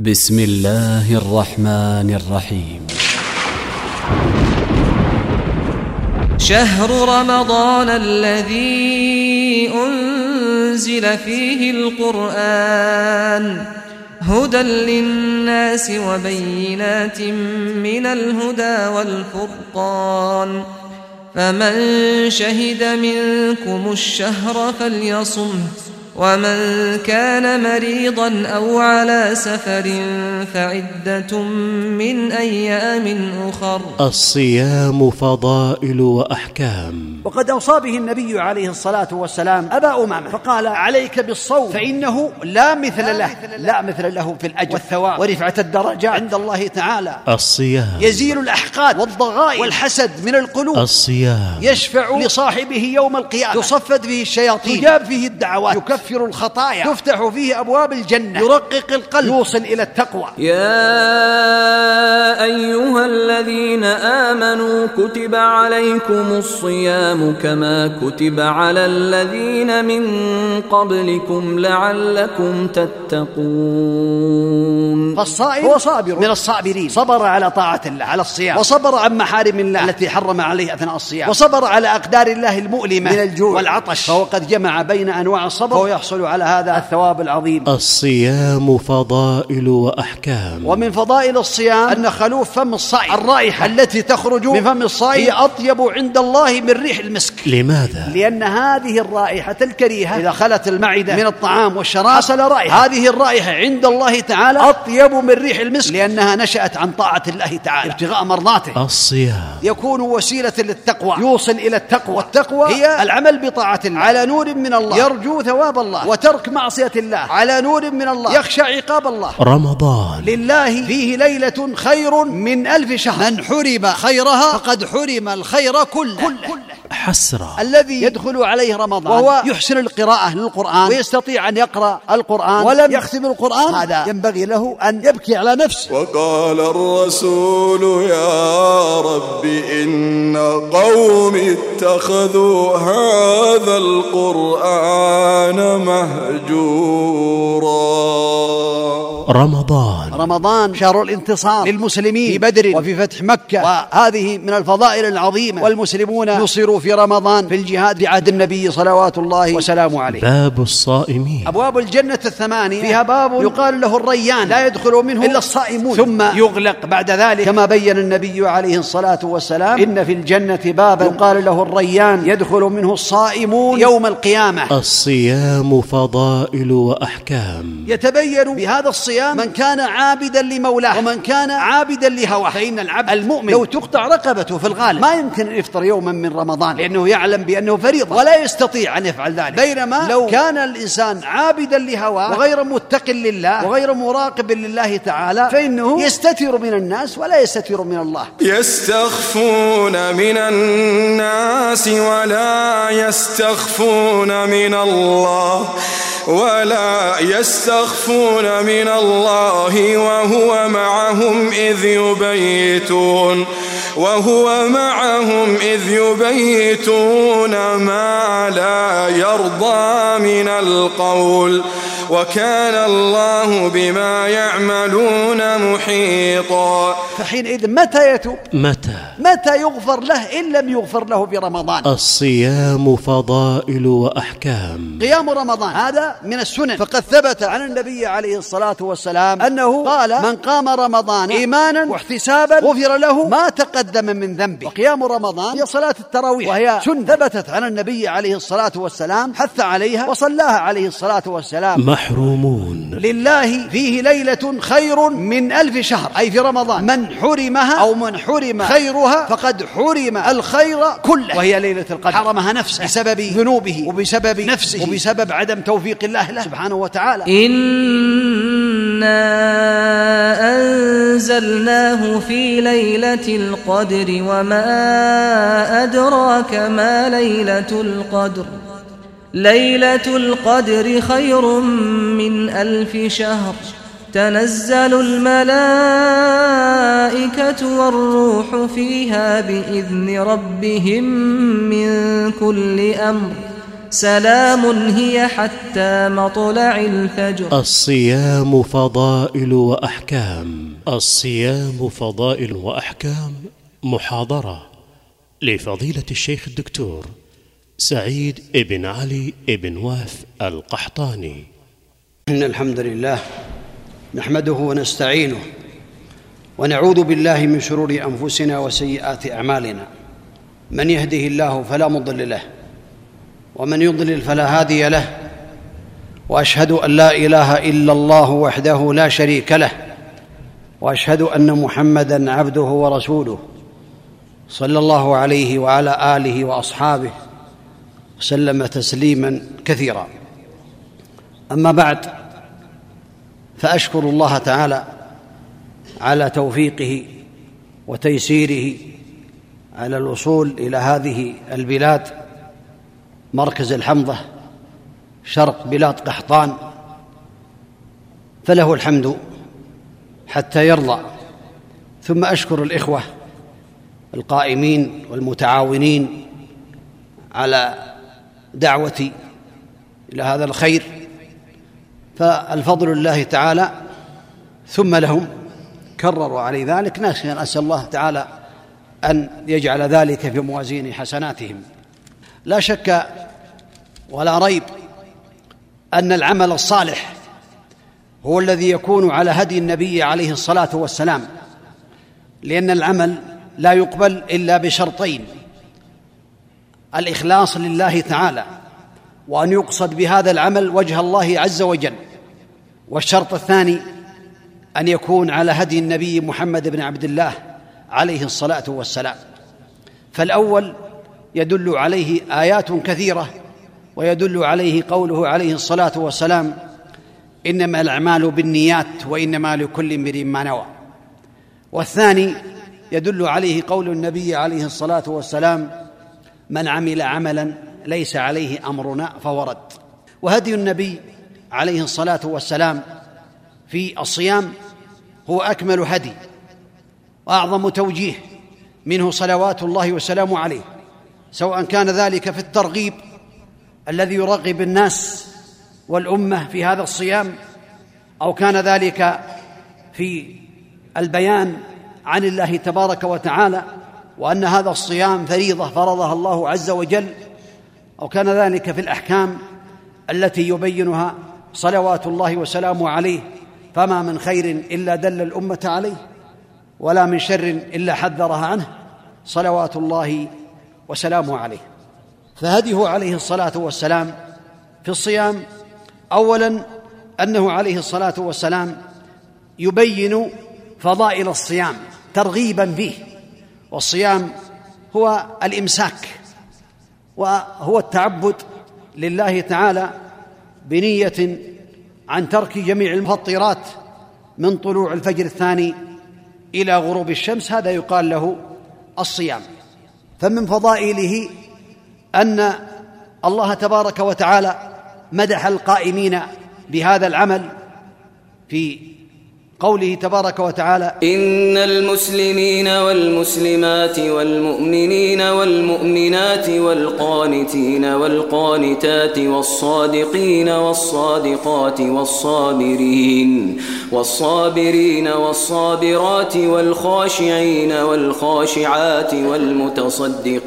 بسم الله الرحمن الرحيم. شهر رمضان الذي أنزل فيه القرآن هدى للناس وبينات من الهدى والفرقان فمن شهد منكم الشهر فليصمه ومن كان مريضا أو على سفر فعدة من أيام أخر. الصيام فضائل وأحكام. وقد أوصى به النبي عليه الصلاة والسلام أبا أمامة فقال عليك بالصوم فإنه لا مثل له لا مثل له في الأجر والثواب. ورفعة الدرجات عند الله تعالى. الصيام. يزيل الأحقاد والضغائن والحسد من القلوب. الصيام. يشفع لصاحبه يوم القيامة. تصفد فيه الشياطين. تجاب فيه الدعوات. يكفر الخطايا. تفتح فيه أبواب الجنة. يرقق القلب. يوصل إلى التقوى. يا أيها الذين آمنوا كتب عليكم الصيام كما كتب على الذين من قبلكم لعلكم تتقون. فالصائم هو صابر من الصابرين. صبر على طاعة الله على الصيام. وصبر عن محارم الله. التي حرم عليه أثناء الصيام. وصبر على أقدار الله المؤلمة من الجوع. والعطش. فهو قد جمع بين أنواع الصبر فهو يحصل على هذا الثواب العظيم. الصيام فضائل وأحكام. ومن فضائل الصيام أن خلوف فم الصائم. الرائحة. التي تخرج من فم الصائم. هي أطيب عند الله من ريح المسك. لماذا؟ لأن هذه الرائحة الكريهة إذا خلت المعدة من الطعام والشراب حصل رائحة. هذه الرائحة عند الله تعالى أطيب من ريح المسك. لأنها نشأت عن طاعة الله تعالى. ابتغاء مرضاته. الصيام. يكون وسيلة للتقوى. يوصل إلى التقوى. والتقوى هي العمل بطاعة الله. على نور من الله. يرجو ثواب الله وترك معصية الله. على نور من الله. يخشى عقاب الله. رمضان. لله فيه ليلة خير من ألف شهر. من حرم خيرها فقد حرم الخير كله, كله. حسرة. الذي يدخل عليه رمضان. وهو يحسن القراءة للقرآن. ويستطيع أن يقرأ القرآن. ولم يختم القرآن. هذا ينبغي له أن يبكي على نفسه. وقال الرسول يا رب إن قوم اتخذوا هذا القرآن مهجورا. رمضان. رمضان شهر الانتصار. للمسلمين. في بدر. وفي فتح مكة. وهذه من الفضائل العظيمة. والمسلمون نصروا في رمضان. في الجهاد. في عهد النبي صلوات الله. وسلامه عليه. باب الصائمين. أبواب الجنة الثمانية. فيها باب يقال له الريان. لا يدخل منه إلا الصائمون. ثم يغلق بعد ذلك. كما بين النبي عليه الصلاة والسلام. إن في الجنة بابا. يقال له الريان. يدخل منه الصائمون. يوم القيامة. الصيام فضائل وأحكام. يتبين بهذا الصيام من كان عابدا لمولاه ومن كان عابدا لهواه. فإن العبد المؤمن لو تقطع رقبته في الغالب ما يمكن أن يفطر يوما من رمضان. لأنه يعلم بأنه فريضة. ولا يستطيع أن يفعل ذلك. بينما لو كان الإنسان عابدا لهواه وغير متق لله وغير مراقب لله تعالى فإنه يستتر من الناس ولا يستتر من الله. يستخفون من الناس ولا يستخفون من الله ولا يستخفون من الله وهو معهم إذ يبيتون وهو معهم إذ يبيتون ما لا يرضى من القول وكان الله بما يعملون محيطا. فحينئذ متى يتوب؟ متى؟ متى يغفر له إن لم يغفر له في رمضان؟ الصيام فضائل وأحكام. قيام رمضان. هذا من السنن. فقد ثبت عن النبي عليه الصلاة والسلام أنه قال من قام رمضان إيمانا واحتسابا غفر له ما تقدم من ذنبه. وقيام رمضان هي صلاة التراويح. وهي سنة ثبتت عن النبي عليه الصلاة والسلام حث عليها وصلاها عليه الصلاة والسلام. محرومون. لله فيه ليلة خير من ألف شهر. أي في رمضان. من حرمها أو من حرم خيرها فقد حرم الخير كله. وهي ليلة القدر. حرمها نفسه. بسبب ذنوبه وبسبب نفسه. وبسبب عدم توفيق الله له. سبحانه وتعالى. إنا أنزلناه في ليلة القدر وما أدراك ما ليلة القدر. ليلة القدر خير من ألف شهر. تنزل الملائكة والروح فيها بإذن ربهم من كل أمر. سلام هي حتى مطلع الفجر. الصيام فضائل وأحكام. الصيام فضائل وأحكام. محاضرة لفضيلة الشيخ الدكتور سعيد ابن علي ابن واف القحطاني. إن الحمد لله نحمده ونستعينه ونعوذ بالله من شرور أنفسنا وسيئات أعمالنا. من يهده الله فلا مضل له ومن يضلل فلا هادي له وأشهد أن لا إله إلا الله وحده لا شريك له وأشهد أن محمدا عبده ورسوله صلى الله عليه وعلى آله وأصحابه وسلم تسليما كثيرا. أما بعد فأشكر الله تعالى على توفيقه وتيسيره على الوصول إلى هذه البلاد مركز الحمضة شرق بلاد قحطان. فله الحمد حتى يرضى. ثم أشكر الإخوة القائمين والمتعاونين على دعوتي إلى هذا الخير. فالفضل لله تعالى ثم لهم كرروا علي ذلك نسال الله تعالى أن يجعل ذلك في موازين حسناتهم. لا شك ولا ريب أن العمل الصالح هو الذي يكون على هدي النبي عليه الصلاة والسلام لأن العمل لا يقبل إلا بشرطين. الإخلاص لله تعالى وأن يقصد بهذا العمل وجه الله عز وجل. والشرط الثاني أن يكون على هدي النبي محمد بن عبد الله عليه الصلاة والسلام. فالأول يدل عليه آيات كثيرة ويدل عليه قوله عليه الصلاة والسلام إنما الأعمال بالنيات وإنما لكل امرئ ما نوى. والثاني يدل عليه قول النبي عليه الصلاة والسلام من عمل عملا ليس عليه أمرنا فورد وهدي النبي عليه الصلاة والسلام في الصيام هو أكمل هدي وأعظم توجيه منه صلوات الله وسلامه عليه سواء كان ذلك في الترغيب الذي يرغب الناس والأمة في هذا الصيام أو كان ذلك في البيان عن الله تبارك وتعالى وأن هذا الصيام فريضة فرضها الله عز وجل أو كان ذلك في الأحكام التي يبينها صلوات الله وسلامه عليه فما من خير إلا دل الأمة عليه ولا من شر إلا حذرها عنه صلوات الله وسلامه عليه. فهديه عليه الصلاة والسلام في الصيام اولا أنه عليه الصلاة والسلام يبين فضائل الصيام ترغيبا فيه والصيام هو الإمساك وهو التعبد لله تعالى بنية عن ترك جميع المفطرات من طلوع الفجر الثاني إلى غروب الشمس هذا يقال له الصيام. فمن فضائله أن الله تبارك وتعالى مدح القائمين بهذا العمل في قوله تبارك وتعالى إن المسلمين والمسلمات والمؤمنين والمؤمنات والقانتين والقانتات والصادقين والصادقات والصابرين والصابرين والصابرات والخاشعين والخاشعات والمتصدقين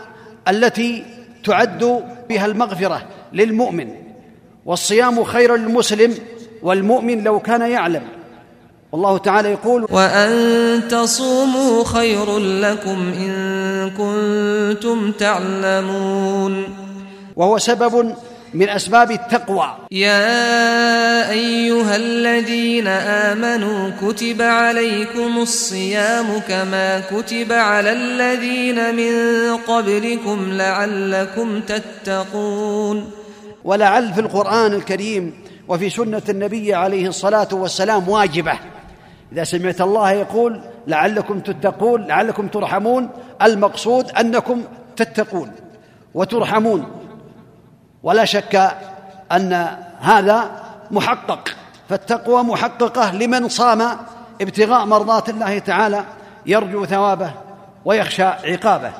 التي تعد بها المغفرة للمؤمن والصيام خير للمسلم والمؤمن لو كان يعلم. والله تعالى يقول وأن تصوموا خير لكم إن كنتم تعلمون. وهو سبب من أسباب التقوى. يا أيها الذين آمنوا كتب عليكم الصيام كما كتب على الذين من قبلكم لعلكم تتقون. ولعل في القرآن الكريم وفي سنة النبي عليه الصلاة والسلام واجبة. إذا سمعت الله يقول لعلكم تتقون لعلكم ترحمون المقصود أنكم تتقون وترحمون. ولا شك أن هذا محقق. فالتقوى محققة لمن صام ابتغاء مرضات الله تعالى يرجو ثوابه ويخشى عقابه.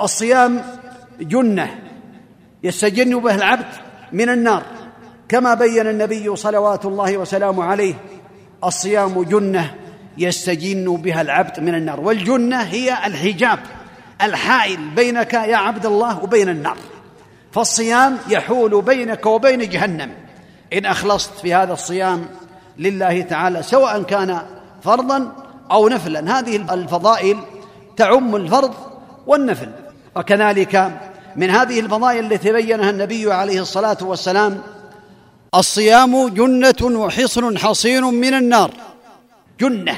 الصيام جنة يستجن به العبد من النار. كما بين النبي صلوات الله وسلامه عليه الصيام جنة يستجن بها العبد من النار. والجنة هي الحجاب الحائل بينك يا عبد الله وبين النار. فالصيام يحول بينك وبين جهنم. إن أخلصت في هذا الصيام لله تعالى سواء كان فرضا أو نفلا. هذه الفضائل تعم الفرض والنفل. وكذلك من هذه الفضائل التي بينها النبي عليه الصلاة والسلام الصيام جنة وحصن حصين من النار. جنة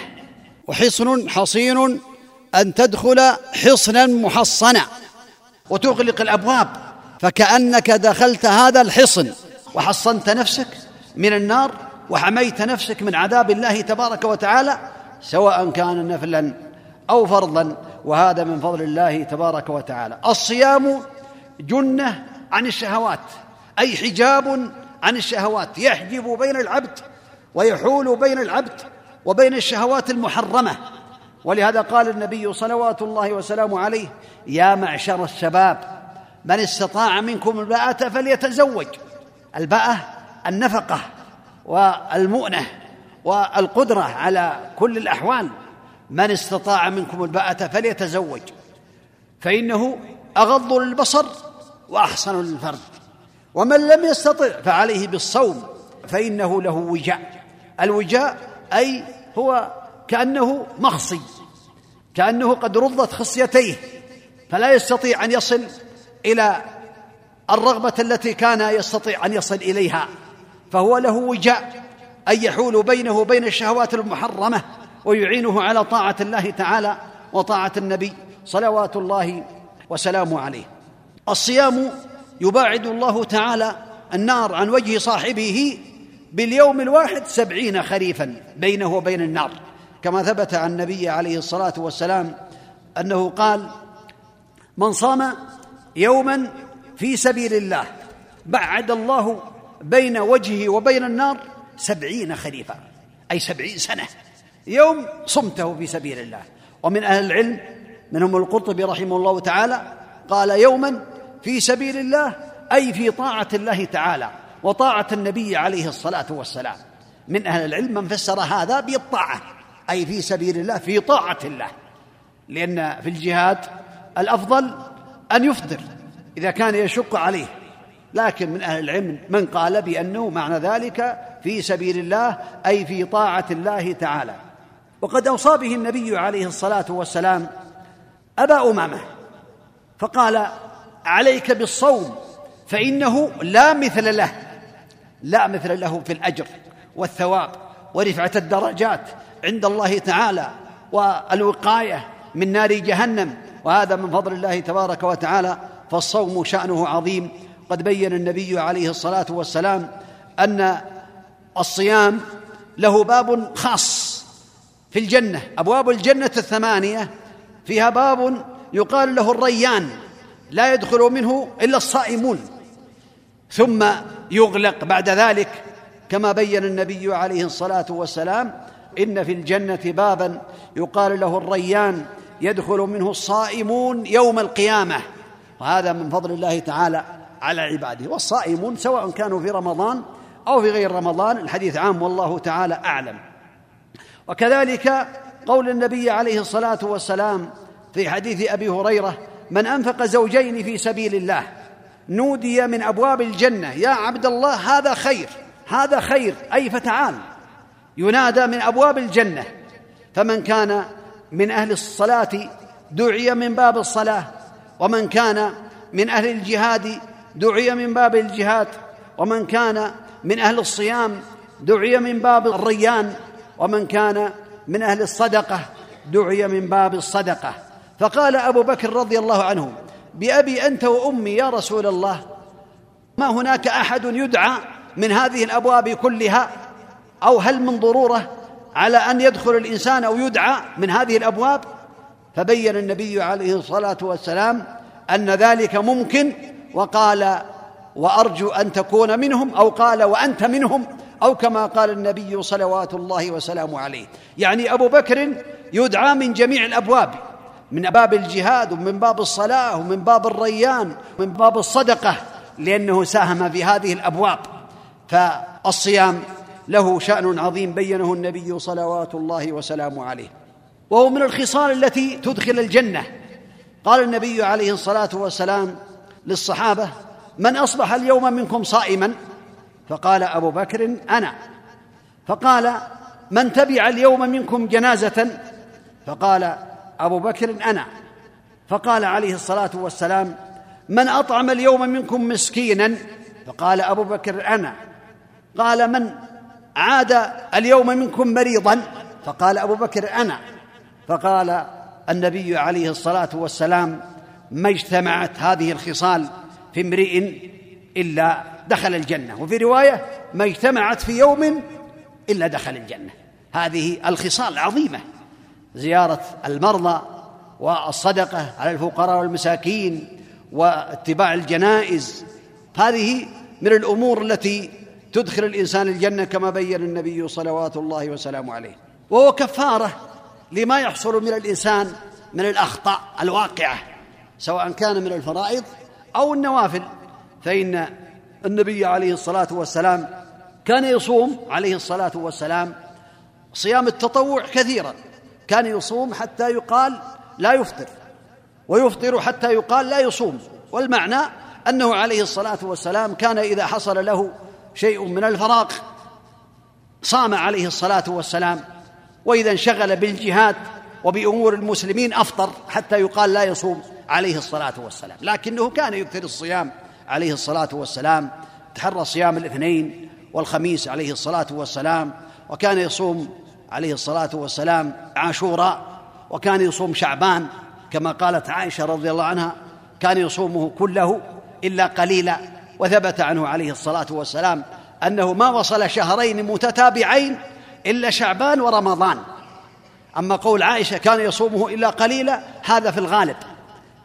وحصن حصين أن تدخل حصنا محصنا. وتغلق الأبواب. فكأنك دخلت هذا الحصن وحصنت نفسك من النار وحميت نفسك من عذاب الله تبارك وتعالى سواء كان نفلا أو فرضا وهذا من فضل الله تبارك وتعالى. الصيام جنة عن الشهوات أي حجاب عن الشهوات. يحجب بين العبد ويحول بين العبد وبين الشهوات المحرمة. ولهذا قال النبي صلوات الله وسلامه عليه يا معشر الشباب من استطاع منكم الباءة فليتزوج. الباءة النفقة والمؤنة والقدرة على كل الأحوال. من استطاع منكم الباءة فليتزوج. فإنه أغض للبصر وأحسن للفرد ومن لم يستطع فعليه بالصوم فإنه له وجاء. الوجاء أي هو كأنه مخصي كأنه قد رضت خصيتيه فلا يستطيع أن يصل إلى الرغبة التي كان يستطيع أن يصل إليها فهو له وجاء أن يحول بينه وبين الشهوات المحرمة ويعينه على طاعة الله تعالى وطاعة النبي صلوات الله وسلامه عليه. الصيام يباعد الله تعالى النار عن وجه صاحبه باليوم الواحد سبعين خريفا بينه وبين النار. كما ثبت عن النبي عليه الصلاة والسلام أنه قال من صام يوما في سبيل الله. بعد الله بين وجهه وبين النار سبعين خريفا أي سبعين سنة. يوم صمته في سبيل الله. ومن أهل العلم منهم القرطبي رحمه الله تعالى قال يوما في سبيل الله أي في طاعة الله تعالى وطاعة النبي عليه الصلاة والسلام. من أهل العلم من فسر هذا بالطاعة أي في سبيل الله في طاعة الله. لأن في الجهاد الأفضل أن يفطر إذا كان يشق عليه. لكن من أهل العلم من قال بأنه معنى ذلك في سبيل الله أي في طاعة الله تعالى. وقد أوصى به النبي عليه الصلاة والسلام أبا أمامة فقال عليك بالصوم فإنه لا مثل له لا مثل له في الأجر والثواب ورفعة الدرجات عند الله تعالى والوقاية من نار جهنم وهذا من فضل الله تبارك وتعالى فالصوم شأنه عظيم. قد بين النبي عليه الصلاة والسلام أن الصيام له باب خاص في الجنة أبواب الجنة الثمانية. فيها باب يقال له الريان لا يدخل منه إلا الصائمون. ثم يغلق بعد ذلك كما بين النبي عليه الصلاة والسلام إن في الجنة بابا يقال له الريان. يدخل منه الصائمون يوم القيامة. وهذا من فضل الله تعالى على عباده. والصائمون سواء كانوا في رمضان أو في غير رمضان الحديث عام والله تعالى أعلم. وكذلك قول النبي عليه الصلاة والسلام في حديث أبي هريرة من أنفق زوجين في سبيل الله نودي من أبواب الجنة يا عبد الله هذا خير هذا خير أي فتعال. ينادى من أبواب الجنة. فمن كان من أهل الصلاة دعي من باب الصلاة ومن كان من أهل الجهاد دعي من باب الجهاد ومن كان من أهل الصيام دعي من باب الريان ومن كان من أهل الصدقة دعي من باب الصدقة. فقال أبو بكر رضي الله عنه بأبي أنت وأمي يا رسول الله ما هناك أحد يدعى من هذه الأبواب كلها؟ أو هل من ضرورة على أن يدخل الإنسان أو يدعى من هذه الأبواب فبين النبي عليه الصلاة والسلام أن ذلك ممكن وقال وأرجو أن تكون منهم أو قال وأنت منهم أو كما قال النبي صلوات الله وسلامه عليه. يعني أبو بكر يدعى من جميع الأبواب من باب الجهاد ومن باب الصلاة ومن باب الريان ومن باب الصدقة لأنه ساهم في هذه الأبواب. فالصيام له شأن عظيم بينه النبي صلوات الله وسلامه عليه. وهو من الخصال التي تدخل الجنة. قال النبي عليه الصلاة والسلام للصحابة من أصبح اليوم منكم صائما؟ فقال أبو بكر أنا. فقال من تبع اليوم منكم جنازة؟ فقال أبو بكر أنا. فقال عليه الصلاة والسلام من أطعم اليوم منكم مسكينا؟ فقال أبو بكر أنا. قال من؟ عاد اليوم منكم مريضا. فقال أبو بكر أنا. فقال النبي عليه الصلاة والسلام ما اجتمعت هذه الخصال في امرئ إلا دخل الجنة. وفي رواية ما اجتمعت في يوم إلا دخل الجنة. هذه الخصال العظيمة. زيارة المرضى والصدقة على الفقراء والمساكين واتباع الجنائز. هذه من الأمور التي تدخل الإنسان الجنة كما بين النبي صلوات الله وسلامه عليه. وهو كفارة لما يحصل من الإنسان من الأخطاء الواقعة سواء كان من الفرائض أو النوافل. فإن النبي عليه الصلاة والسلام كان يصوم عليه الصلاة والسلام صيام التطوع كثيرا. كان يصوم حتى يقال لا يفطر ويفطر حتى يقال لا يصوم. والمعنى أنه عليه الصلاة والسلام كان إذا حصل له شيء من الفراغ صام عليه الصلاة والسلام وإذا انشغل بالجهاد وبأمور المسلمين أفطر حتى يقال لا يصوم عليه الصلاة والسلام. لكنه كان يكثر الصيام عليه الصلاة والسلام تحرى صيام الاثنين والخميس عليه الصلاة والسلام وكان يصوم عليه الصلاة والسلام عاشوراء وكان يصوم شعبان كما قالت عائشة رضي الله عنها كان يصومه كله إلا قليلا. وثبت عنه عليه الصلاة والسلام أنه ما وصل شهرين متتابعين إلا شعبان ورمضان. أما قول عائشة كان يصومه إلا قليلا هذا في الغالب.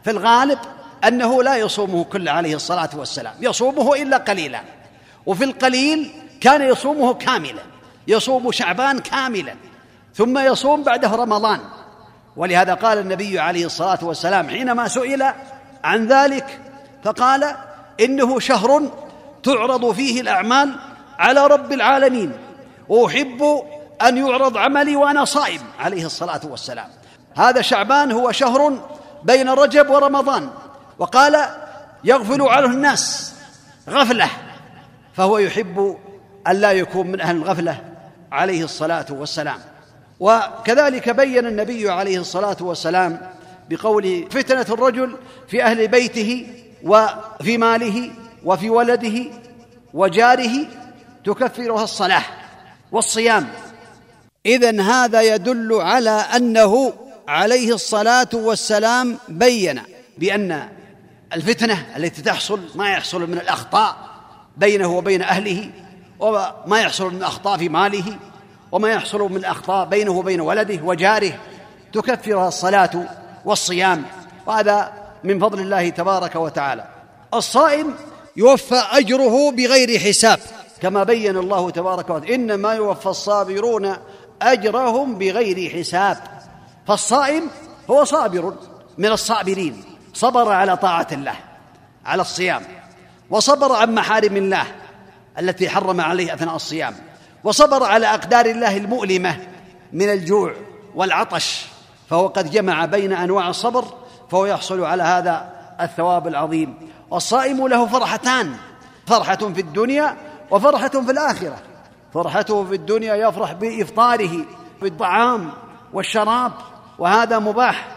في الغالب أنه لا يصومه كل عليه الصلاة والسلام يصومه إلا قليلا. وفي القليل كان يصومه كاملا يصوم شعبان كاملا ثم يصوم بعده رمضان. ولهذا قال النبي عليه الصلاة والسلام حينما سئل عن ذلك فقال إنه شهر تعرض فيه الأعمال على رب العالمين وأحب أن يعرض عملي وأنا صائم عليه الصلاة والسلام. هذا شعبان هو شهر بين رجب ورمضان وقال يغفل عنه الناس غفلة فهو يحب أن لا يكون من أهل الغفلة عليه الصلاة والسلام. وكذلك بين النبي عليه الصلاة والسلام بقول فتنة الرجل في أهل بيته وفي ماله وفي ولده وجاره تكفرها الصلاة والصيام. اذا هذا يدل على أنه عليه الصلاة والسلام بين بأن الفتنة التي تحصل ما يحصل من الأخطاء بينه وبين أهله وما يحصل من أخطاء في ماله وما يحصل من أخطاء بينه وبين ولده وجاره تكفرها الصلاة والصيام. وهذا من فضل الله تبارك وتعالى. الصائم يوفى أجره بغير حساب كما بين الله تبارك وتعالى. إنما يوفى الصابرون أجرهم بغير حساب. فالصائم هو صابر من الصابرين صبر على طاعة الله على الصيام وصبر عن محارم الله التي حرم عليه أثناء الصيام وصبر على أقدار الله المؤلمة من الجوع والعطش. فهو قد جمع بين أنواع الصبر فهو يحصل على هذا الثواب العظيم. والصائم له فرحتان. فرحة في الدنيا وفرحة في الآخرة. فرحته في الدنيا يفرح بإفطاره بالطعام والشراب وهذا مباح.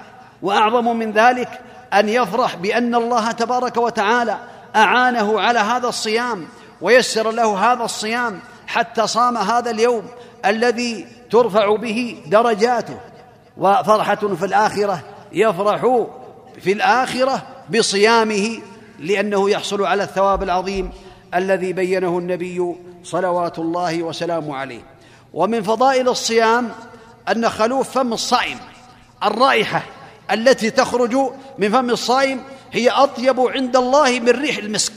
وأعظم من ذلك أن يفرح بأن الله تبارك وتعالى أعانه على هذا الصيام ويسر له هذا الصيام حتى صام هذا اليوم الذي ترفع به درجاته. وفرحة في الآخرة يفرح في الآخرة بصيامه لأنه يحصل على الثواب العظيم الذي بينه النبي صلوات الله وسلامه عليه. ومن فضائل الصيام أن خلوف فم الصائم الرائحة التي تخرج من فم الصائم هي أطيب عند الله من ريح المسك.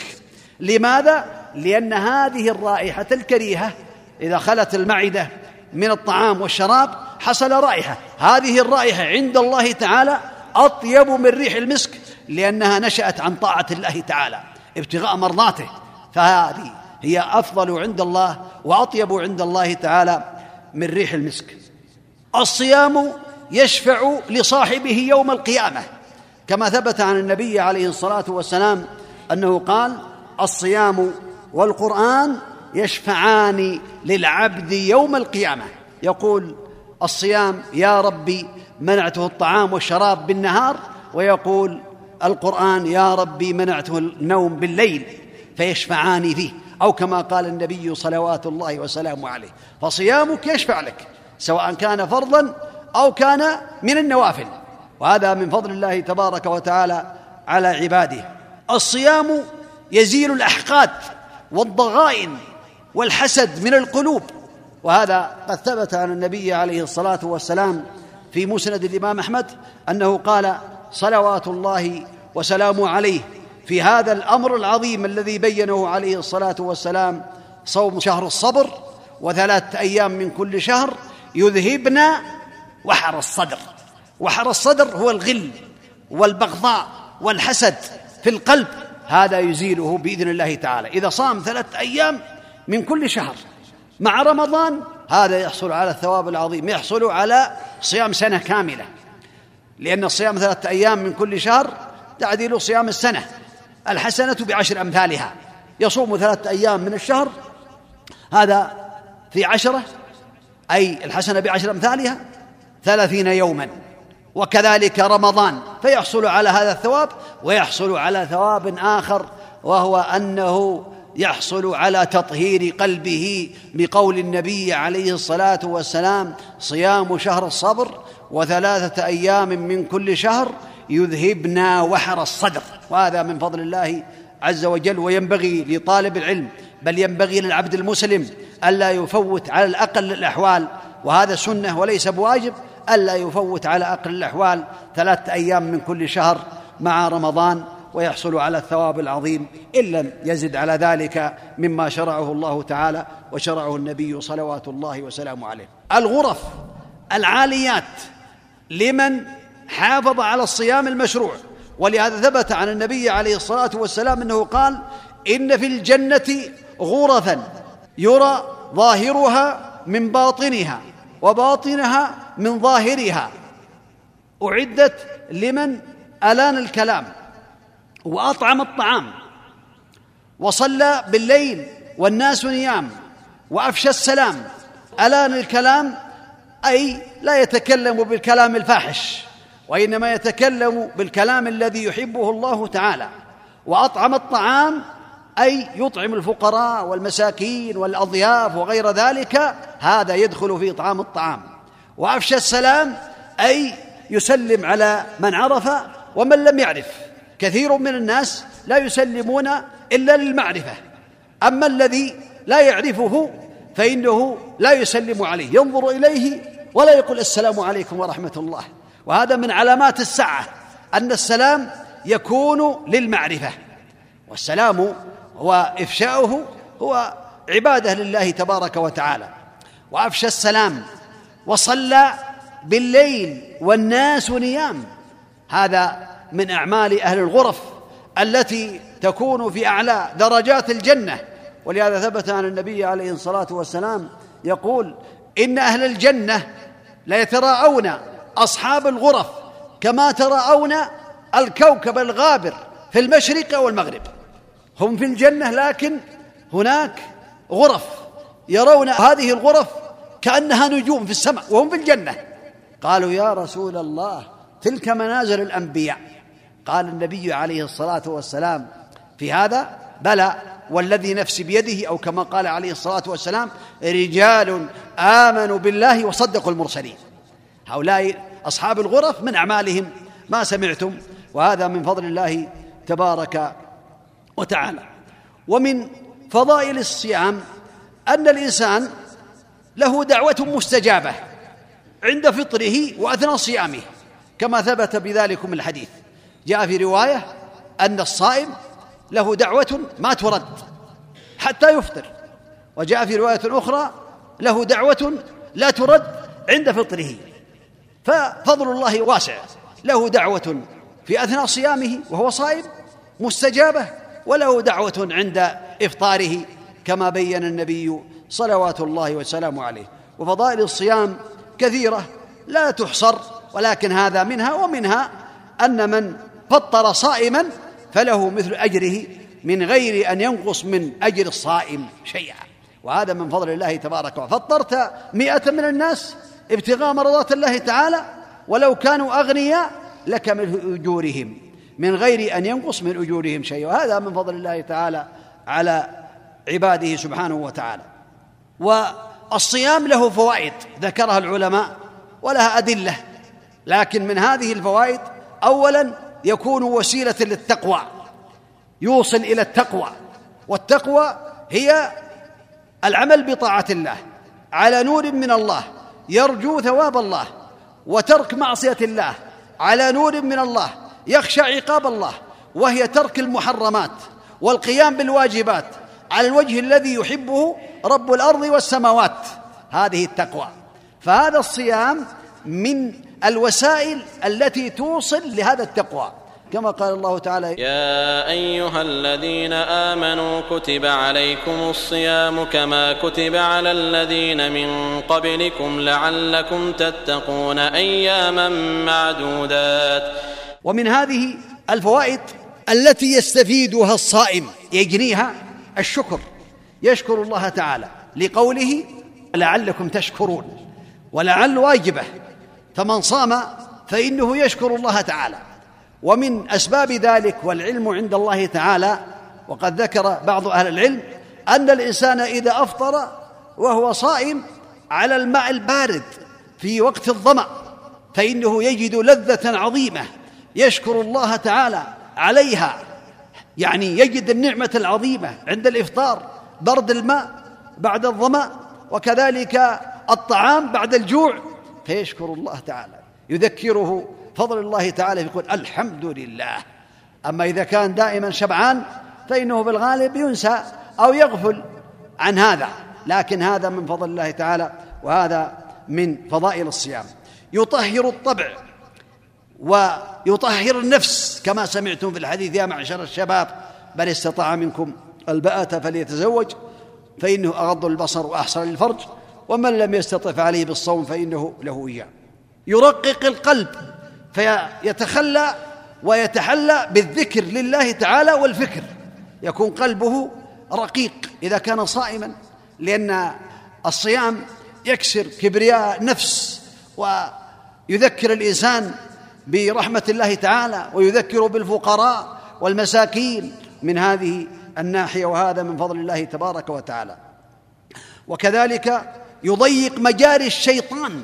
لماذا؟ لأن هذه الرائحة الكريهة إذا خلت المعدة من الطعام والشراب حصل رائحة. هذه الرائحة عند الله تعالى أطيب من ريح المسك لأنها نشأت عن طاعة الله تعالى ابتغاء مرضاته. فهذه هي أفضل عند الله وأطيب عند الله تعالى من ريح المسك. الصيام يشفع لصاحبه يوم القيامة. كما ثبت عن النبي عليه الصلاة والسلام أنه قال الصيام والقرآن يشفعان للعبد يوم القيامة. يقول الصيام يا ربي منعته الطعام والشراب بالنهار ويقول القرآن يا ربي منعته النوم بالليل فيشفعان فيه أو كما قال النبي صلوات الله وسلامه عليه فصيامك يشفع لك سواء كان فرضا أو كان من النوافل وهذا من فضل الله تبارك وتعالى على عباده الصيام يزيل الأحقاد والضغائن والحسد من القلوب وهذا قد ثبت عن النبي عليه الصلاة والسلام في مسند الإمام أحمد أنه قال صلوات الله وسلامه عليه في هذا الأمر العظيم الذي بينه عليه الصلاة والسلام صوم شهر الصبر وثلاثة أيام من كل شهر يذهبن وحر الصدر. وحر الصدر هو الغل والبغضاء والحسد في القلب هذا يزيله بإذن الله تعالى. إذا صام ثلاثة أيام من كل شهر مع رمضان هذا يحصل على الثواب العظيم يحصل على صيام سنة كاملة. لأن صيام ثلاثة أيام من كل شهر تعديل صيام السنة. الحسنة بعشر أمثالها. يصوم ثلاثة أيام من الشهر هذا في عشرة أي الحسنة بعشر أمثالها ثلاثين يوما. وكذلك رمضان فيحصل على هذا الثواب ويحصل على ثواب آخر وهو أنه يحصل على تطهير قلبه بقول النبي عليه الصلاة والسلام صيام شهر الصبر وثلاثة أيام من كل شهر يذهبنا وحر الصدر وهذا من فضل الله عز وجل وينبغي لطالب العلم بل ينبغي للعبد المسلم ألا يفوت على الأقل الأحوال. وهذا سنة وليس بواجب ألا يفوت على أقل الأحوال ثلاثة أيام من كل شهر مع رمضان. ويحصل على الثواب العظيم إن لم يزد على ذلك مما شرعه الله تعالى وشرعه النبي صلوات الله وسلامه عليه. الغرف العاليات لمن حافظ على الصيام المشروع. ولهذا ثبت عن النبي عليه الصلاة والسلام أنه قال إن في الجنة غرفا يرى ظاهرها من باطنها وباطنها من ظاهرها. أعدت لمن ألان الكلام. وأطعم الطعام. وصلى بالليل والناس نيام وأفشى السلام. الان الكلام أي لا يتكلم بالكلام الفاحش وإنما يتكلم بالكلام الذي يحبه الله تعالى. وأطعم الطعام أي يطعم الفقراء والمساكين والأضياف وغير ذلك هذا يدخل في اطعام الطعام. وأفشى السلام أي يسلم على من عرف ومن لم يعرف. كثير من الناس لا يسلمون إلا للمعرفة. أما الذي لا يعرفه فإنه لا يسلم عليه. ينظر إليه ولا يقول السلام عليكم ورحمة الله. وهذا من علامات الساعة أن السلام يكون للمعرفة. والسلام هو إفشاؤه هو عبادة لله تبارك وتعالى. وأفشى السلام وصلى بالليل والناس نيام. هذا من أعمال أهل الغرف التي تكون في أعلى درجات الجنة. ولهذا ثبت عن النبي عليه الصلاة والسلام يقول إن أهل الجنة ليتراءون أصحاب الغرف كما تراءون الكوكب الغابر في المشرق والمغرب. هم في الجنة لكن هناك غرف يرون هذه الغرف كأنها نجوم في السماء وهم في الجنة. قالوا يا رسول الله تلك منازل الأنبياء. قال النبي عليه الصلاة والسلام في هذا بلى والذي نفسي بيده أو كما قال عليه الصلاة والسلام رجال آمنوا بالله وصدقوا المرسلين. هؤلاء أصحاب الغرف من أعمالهم ما سمعتم وهذا من فضل الله تبارك وتعالى. ومن فضائل الصيام أن الإنسان له دعوة مستجابة عند فطره وأثناء صيامه كما ثبت بذلكم الحديث. جاء في رواية أن الصائم له دعوة ما ترد حتى يفطر وجاء في رواية أخرى له دعوة لا ترد عند فطره. ففضل الله واسع له دعوة في أثناء صيامه وهو صائم مستجابة وله دعوة عند إفطاره كما بين النبي صلوات الله وسلامه عليه. وفضائل الصيام كثيرة لا تحصر ولكن هذا منها ومنها أن من فطر صائما فله مثل أجره من غير أن ينقص من أجر الصائم شيئا. وهذا من فضل الله تبارك وتعالى. فطرت مئة من الناس ابتغاء مرضات الله تعالى ولو كانوا أغنياء لك من أجورهم من غير أن ينقص من أجورهم شيء وهذا من فضل الله تعالى على عباده سبحانه وتعالى. والصيام له فوائد ذكرها العلماء ولها أدلة. لكن من هذه الفوائد اولا يكون وسيلة للتقوى يوصل إلى التقوى. والتقوى هي العمل بطاعة الله على نور من الله يرجو ثواب الله وترك معصية الله على نور من الله يخشى عقاب الله وهي ترك المحرمات والقيام بالواجبات على الوجه الذي يحبه رب الأرض والسماوات. هذه التقوى. فهذا الصيام من الوسائل التي توصل لهذا التقوى. كما قال الله تعالى يا أيها الذين آمنوا كتب عليكم الصيام كما كتب على الذين من قبلكم لعلكم تتقون أياما معدودات. ومن هذه الفوائد التي يستفيدها الصائم يجنيها الشكر. يشكر الله تعالى لقوله لعلكم تشكرون ولعل واجبه فمن صام فإنه يشكر الله تعالى. ومن أسباب ذلك والعلم عند الله تعالى وقد ذكر بعض أهل العلم أن الإنسان إذا أفطر وهو صائم على الماء البارد في وقت الظمأ فإنه يجد لذة عظيمة يشكر الله تعالى عليها. يعني يجد النعمة العظيمة عند الإفطار برد الماء بعد الظمأ وكذلك الطعام بعد الجوع فيشكر الله تعالى. يذكره فضل الله تعالى يقول الحمد لله. أما إذا كان دائما شبعان فإنه بالغالب ينسى أو يغفل عن هذا. لكن هذا من فضل الله تعالى وهذا من فضائل الصيام. يطهر الطبع ويطهر النفس كما سمعتم في الحديث يا معشر الشباب بل استطاع منكم الباءة فليتزوج فإنه أغض البصر وأحسن للفرج ومن لم يستطع فعليه بالصوم فإنه له إياه. يرقق القلب فيتخلى ويتحلى بالذكر لله تعالى والفكر. يكون قلبه رقيق إذا كان صائما لأن الصيام يكسر كبرياء نفس ويذكر الإنسان برحمة الله تعالى ويذكر بالفقراء والمساكين من هذه الناحية وهذا من فضل الله تبارك وتعالى. وكذلك يضيق مجاري الشيطان.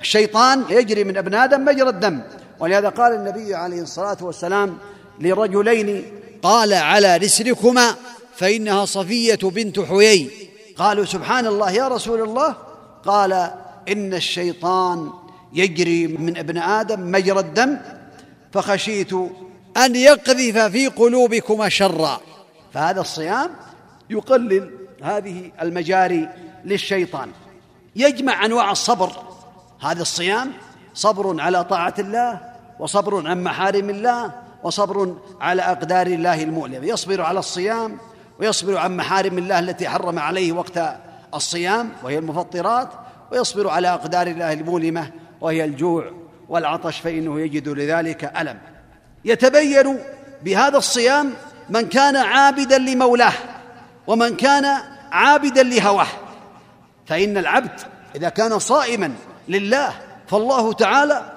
الشيطان يجري من ابن آدم مجرى الدم. ولهذا قال النبي عليه الصلاة والسلام لرجلين قال على رسلكما فإنها صفية بنت حيي. قالوا سبحان الله يا رسول الله. قال إن الشيطان يجري من ابن آدم مجرى الدم. فخشيت أن يقذف في قلوبكما شرا. فهذا الصيام يقلل هذه المجاري للشيطان. يجمع أنواع الصبر. هذا الصيام صبر على طاعة الله وصبر عن محارم الله وصبر على أقدار الله المؤلمه يصبر على الصيام ويصبر عن محارم الله التي حرم عليه وقت الصيام وهي المفطرات ويصبر على أقدار الله المؤلمه وهي الجوع والعطش فإنه يجد لذلك ألم. يتبين بهذا الصيام من كان عابدا لمولاه ومن كان عابدا لهواه. فإن العبد إذا كان صائما لله فالله تعالى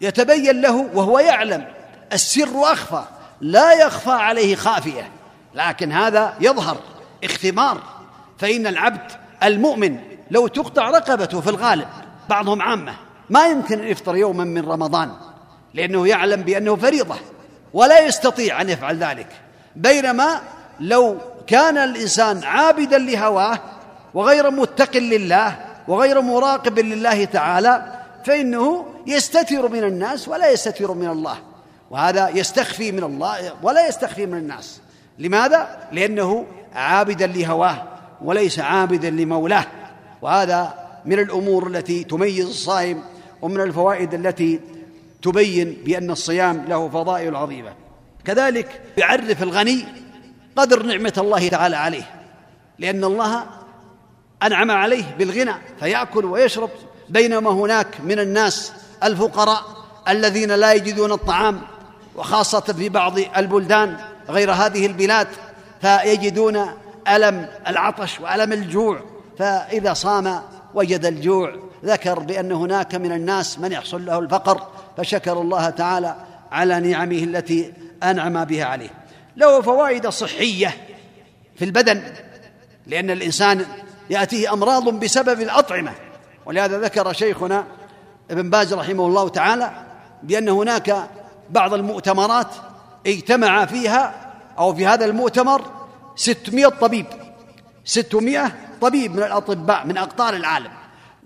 يتبين له وهو يعلم السر أخفى لا يخفى عليه خافية لكن هذا يظهر اختبار فإن العبد المؤمن لو تقطع رقبته في الغالب بعضهم عامة ما يمكن أن يفطر يوما من رمضان لأنه يعلم بأنه فريضة ولا يستطيع أن يفعل ذلك. بينما لو كان الإنسان عابدا لهواه وغير متق لله وغير مراقب لله تعالى فإنه يستتر من الناس ولا يستتر من الله وهذا يستخفي من الله ولا يستخفي من الناس. لماذا؟ لأنه عابدا لهواه وليس عابدا لمولاه وهذا من الأمور التي تميز الصائم ومن الفوائد التي تبين بأن الصيام له فضائل عظيمة. كذلك يعرف الغني قدر نعمة الله تعالى عليه لأن الله أنعم عليه بالغنى فيأكل ويشرب. بينما هناك من الناس الفقراء الذين لا يجدون الطعام وخاصة في بعض البلدان غير هذه البلاد فيجدون ألم العطش وألم الجوع. فإذا صام وجد الجوع. ذكر بأن هناك من الناس من يحصل له الفقر فشكر الله تعالى على نعمه التي أنعم بها عليه. له فوائد صحية في البدن لأن الإنسان يأتيه أمراض بسبب الأطعمة. ولهذا ذكر شيخنا ابن باز رحمه الله تعالى بأن هناك بعض المؤتمرات اجتمع فيها أو في هذا المؤتمر ستمائة طبيب. ستمائة طبيب من الأطباء من أقطار العالم.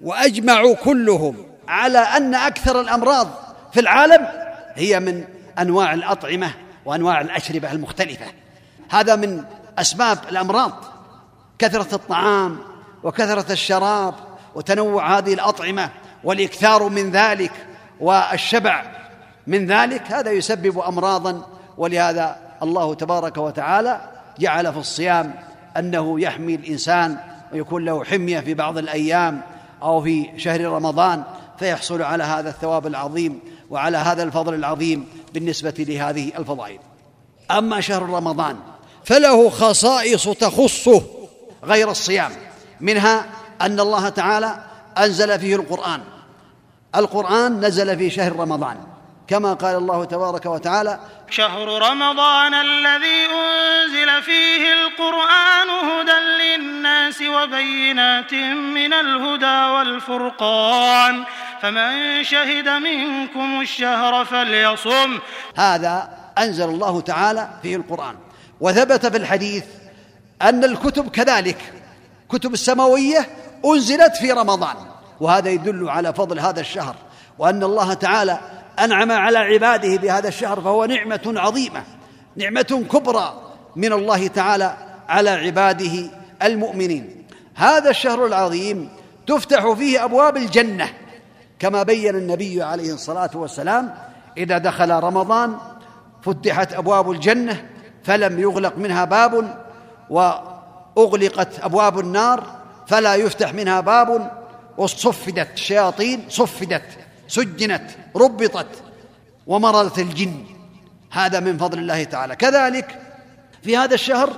وأجمعوا كلهم على أن أكثر الأمراض في العالم هي من أنواع الأطعمة وأنواع الأشربة المختلفة. هذا من أسباب الأمراض. كثرة الطعام وكثرة الشراب وتنوع هذه الأطعمة والإكثار من ذلك والشبع من ذلك هذا يسبب أمراضا ولهذا الله تبارك وتعالى جعل في الصيام أنه يحمي الإنسان ويكون له حمية في بعض الأيام أو في شهر رمضان فيحصل على هذا الثواب العظيم وعلى هذا الفضل العظيم بالنسبة لهذه الفضائل. أما شهر رمضان فله خصائص تخصه غير الصيام. منها أن الله تعالى أنزل فيه القرآن. القرآن نزل في شهر رمضان. كما قال الله تبارك وتعالى شهر رمضان الذي أنزل فيه القرآن هدى للناس وبينات من الهدى والفرقان. فمن شهد منكم الشهر فليصم. هذا أنزل الله تعالى فيه القرآن. وثبت في الحديث أن الكتب كذلك. كتب السماوية أنزلت في رمضان وهذا يدل على فضل هذا الشهر وأن الله تعالى أنعم على عباده بهذا الشهر فهو نعمة عظيمة نعمة كبرى من الله تعالى على عباده المؤمنين. هذا الشهر العظيم تفتح فيه أبواب الجنة كما بين النبي عليه الصلاة والسلام إذا دخل رمضان فتحت أبواب الجنة فلم يغلق منها باب واغلقت أبواب النار فلا يفتح منها باب وصفدت الشياطين صفدت سجنت ربطت ومرضت الجن. هذا من فضل الله تعالى. كذلك في هذا الشهر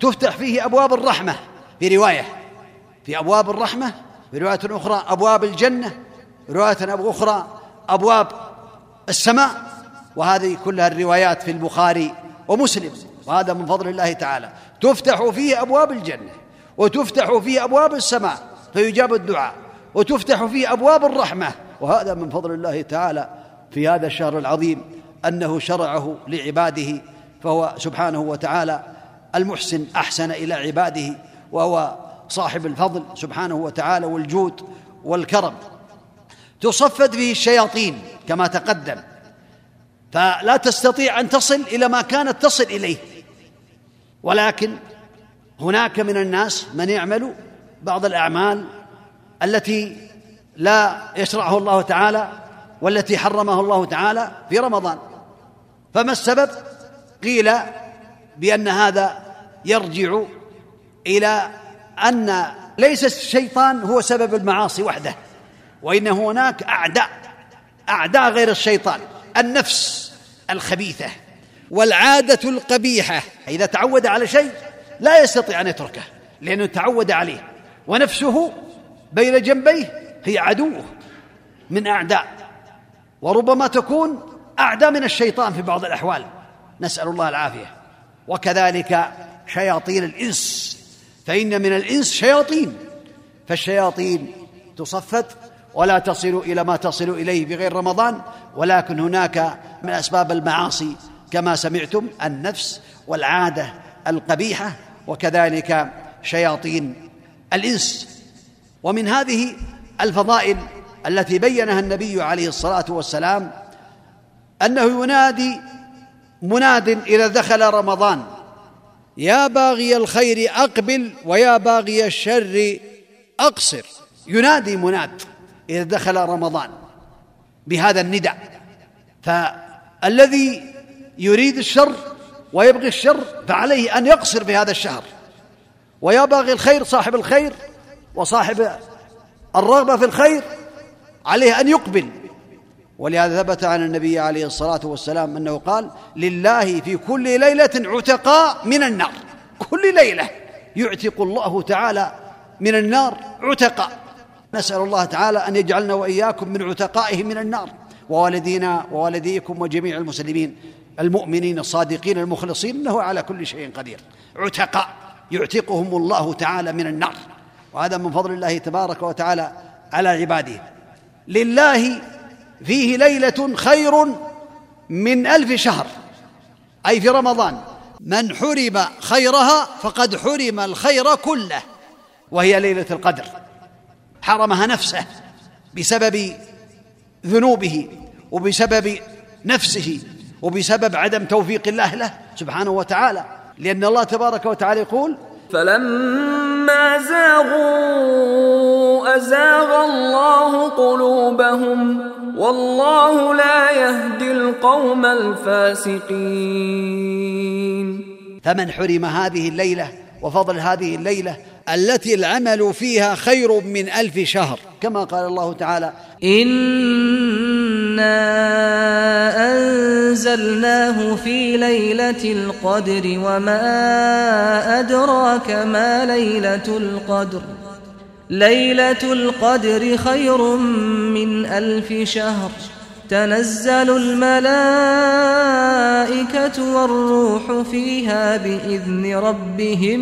تفتح فيه أبواب الرحمة في رواية. في أبواب الرحمة في رواية أخرى أبواب الجنة رواية أخرى أبواب السماء. وهذه كلها الروايات في البخاري ومسلم. وهذا من فضل الله تعالى. تفتح فيه أبواب الجنة وتفتح فيه أبواب السماء فيجاب الدعاء وتفتح فيه أبواب الرحمة. وهذا من فضل الله تعالى في هذا الشهر العظيم أنه شرعه لعباده فهو سبحانه وتعالى المحسن أحسن إلى عباده وهو صاحب الفضل سبحانه وتعالى والجود والكرم. تصفد فيه الشياطين كما تقدم فلا تستطيع أن تصل إلى ما كانت تصل إليه. ولكن هناك من الناس من يعمل بعض الأعمال التي لا يشرعه الله تعالى والتي حرمه الله تعالى في رمضان. فما السبب؟ قيل بأن هذا يرجع إلى أن ليس الشيطان هو سبب المعاصي وحده وإن هناك أعداء أعداء غير الشيطان النفس الخبيثة. والعادة القبيحة. إذا تعود على شيء لا يستطيع أن يتركه لأنه تعود عليه. ونفسه بين جنبيه هي عدوه من أعداء. وربما تكون اعدى من الشيطان في بعض الأحوال. نسأل الله العافية. وكذلك شياطين الإنس. فإن من الإنس شياطين. فالشياطين تصفد ولا تصل إلى ما تصل إليه بغير رمضان. ولكن هناك من أسباب المعاصي كما سمعتم النفس والعادة القبيحة وكذلك شياطين الإنس. ومن هذه الفضائل التي بينها النبي عليه الصلاة والسلام أنه ينادي مناد إذا دخل رمضان يا باغي الخير أقبل ويا باغي الشر أقصر. ينادي مناد إذا دخل رمضان بهذا النداء. فالذي يريد الشر ويبغي الشر فعليه أن يقصر في هذا الشهر. ويا باغي الخير صاحب الخير وصاحب الرغبة في الخير عليه أن يقبل. ولهذا ثبت عن النبي عليه الصلاة والسلام أنه قال لله في كل ليلة عتقاء من النار. كل ليلة يعتق الله تعالى من النار عتقاء. نسأل الله تعالى أن يجعلنا وإياكم من عتقائه من النار. ووالدينا ووالديكم وجميع المسلمين. المؤمنين الصادقين المخلصين إنه على كل شيء قدير. عتقاء يعتقهم الله تعالى من النار. وهذا من فضل الله تبارك وتعالى على عباده. لله فيه ليلة خير من ألف شهر. أي في رمضان. من حرم خيرها فقد حرم الخير كله. وهي ليلة القدر. حرمها نفسه بسبب ذنوبه وبسبب نفسه. وبسبب عدم توفيق الله له سبحانه وتعالى لأن الله تبارك وتعالى يقول فلما زاغوا أزاغ الله قلوبهم والله لا يهدي القوم الفاسقين. فمن حرم هذه الليلة وفضل هذه الليلة التي العمل فيها خير من ألف شهر. كما قال الله تعالى إنا أنزلناه في ليلة القدر وما أدراك ما ليلة القدر. ليلة القدر خير من ألف شهر. تنزل الملائكة والروح فيها بإذن ربهم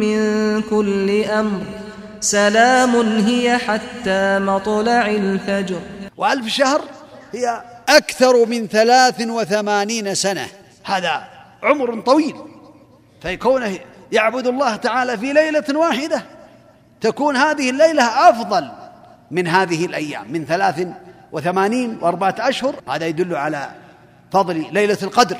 من كل أمر. سلام هي حتى مطلع الفجر. وألف شهر هي أكثر من ثلاث وثمانين سنة. هذا عمر طويل. فيكونه يعبد الله تعالى في ليلة واحدة. تكون هذه الليلة أفضل من هذه الأيام من ثلاث وثمانين وأربعة أشهر هذا يدل على فضل ليلة القدر.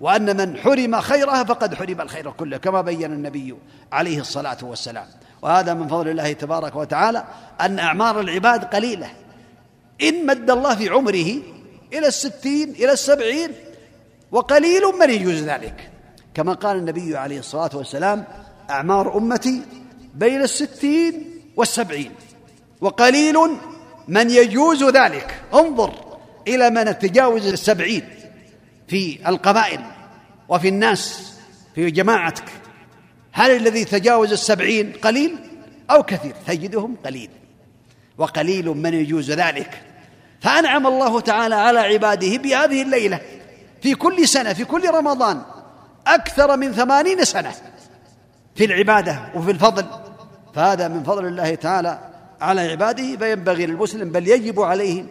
وأن من حرم خيرها فقد حرم الخير كله كما بين النبي عليه الصلاة والسلام. وهذا من فضل الله تبارك وتعالى أن أعمار العباد قليلة. إن مد الله في عمره إلى الستين إلى السبعين وقليل من يجوز ذلك. كما قال النبي عليه الصلاة والسلام أعمار أمتي بين الستين والسبعين وقليل من يجوز ذلك؟ انظر إلى من تجاوز السبعين في القبائل وفي الناس في جماعتك. هل الذي تجاوز السبعين قليل أو كثير؟ تجدهم قليل وقليل من يجوز ذلك. فأنعم الله تعالى على عباده بهذه الليلة. في كل سنة في كل رمضان أكثر من ثمانين سنة في العبادة وفي الفضل. فهذا من فضل الله تعالى على عباده فينبغي للمسلم بل يجب عليه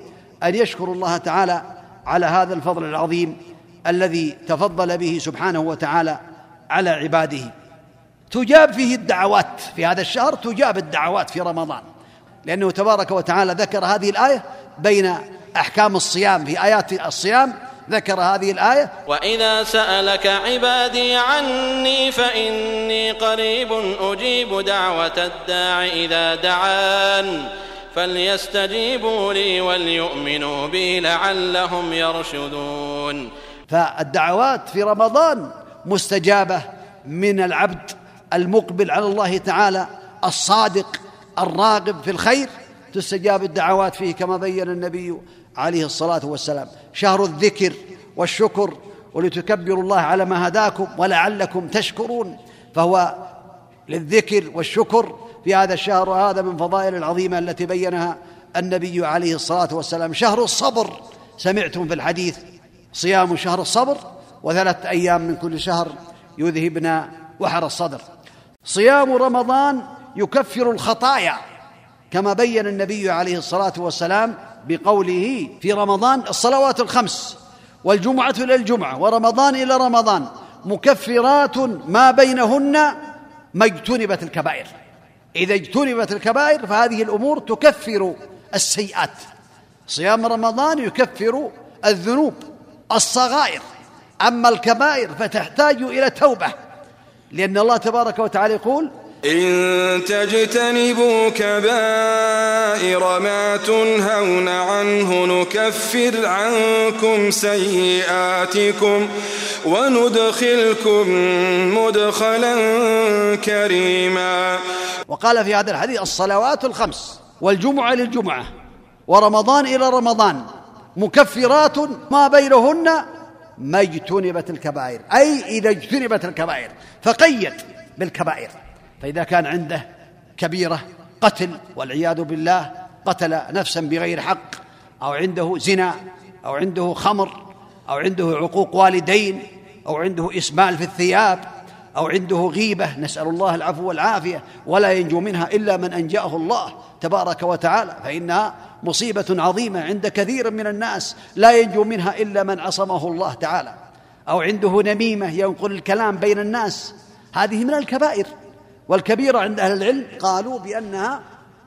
أن يشكر الله تعالى على هذا الفضل العظيم الذي تفضل به سبحانه وتعالى على عباده. تجاب فيه الدعوات في هذا الشهر تجاب الدعوات في رمضان. لأنه تبارك وتعالى ذكر هذه الآية بين أحكام الصيام في آيات الصيام ذكر هذه الآية؟ وإذا سألك عبادي عني فإني قريب أجيب دعوة الداع إذا دعان. فليستجيبوا لي وليؤمنوا بي لعلهم يرشدون. فالدعوات في رمضان مستجابة من العبد المقبل على الله تعالى الصادق الراغب في الخير. تستجاب الدعوات فيه كما بين النبي عليه الصلاة والسلام. شهر الذكر والشكر ولتكبروا الله على ما هداكم ولعلكم تشكرون. فهو للذكر والشكر في هذا الشهر وهذا من فضائل العظيمة التي بينها النبي عليه الصلاة والسلام. شهر الصبر سمعتم في الحديث صيام شهر الصبر وثلاث أيام من كل شهر يذهبن وحر الصدر. صيام رمضان يكفر الخطايا كما بين النبي عليه الصلاة والسلام بقوله في رمضان الصلوات الخمس والجمعة إلى الجمعة ورمضان إلى رمضان مكفرات ما بينهن ما اجتنبت الكبائر. إذا اجتنبت الكبائر فهذه الأمور تكفر السيئات. صيام رمضان يكفر الذنوب الصغائر. أما الكبائر فتحتاج إلى توبة لأن الله تبارك وتعالى يقول إن تجتنبوا كبائر ما تنهون عنه نكفر عنكم سيئاتكم وندخلكم مدخلا كريما. وقال في هذا الحديث الصلوات الخمس والجمعة للجمعة ورمضان إلى رمضان مكفرات ما بينهن ما اجتنبت الكبائر. أي إذا اجتنبت الكبائر فقيد بالكبائر. فإذا كان عنده كبيرة قتل والعياذ بالله قتل نفسا بغير حق أو عنده زنا أو عنده خمر أو عنده عقوق والدين أو عنده إسمال في الثياب أو عنده غيبة نسأل الله العفو والعافية ولا ينجو منها إلا من أنجاه الله تبارك وتعالى فإنها مصيبة عظيمة عند كثير من الناس لا ينجو منها إلا من عصمه الله تعالى. أو عنده نميمة ينقل الكلام بين الناس هذه من الكبائر. والكبيرة عند أهل العلم قالوا بأنها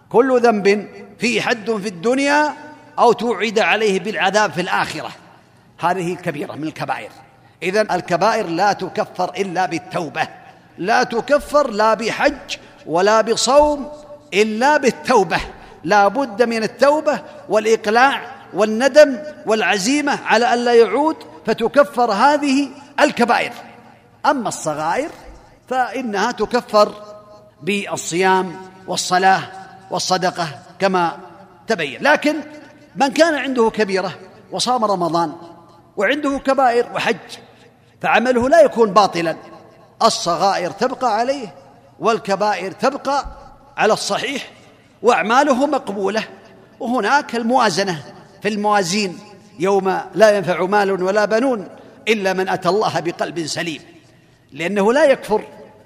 كل ذنب فيه حد في الدنيا أو توعد عليه بالعذاب في الآخرة. هذه كبيرة من الكبائر. إذا الكبائر لا تكفر إلا بالتوبة. لا تكفر لا بحج ولا بصوم إلا بالتوبة. لا بد من التوبة والإقلاع والندم والعزيمة على ألا يعود فتكفر هذه الكبائر. أما الصغائر فإنها تكفر بالصيام والصلاة والصدقة كما تبين. لكن من كان عنده كبيرة وصام رمضان وعنده كبائر وحج فعمله لا يكون باطلا. الصغائر تبقى عليه والكبائر تبقى على الصحيح وأعماله مقبولة. وهناك الموازنة في الموازين. يوم لا ينفع مال ولا بنون إلا من أتى الله بقلب سليم. لأنه لا يكفر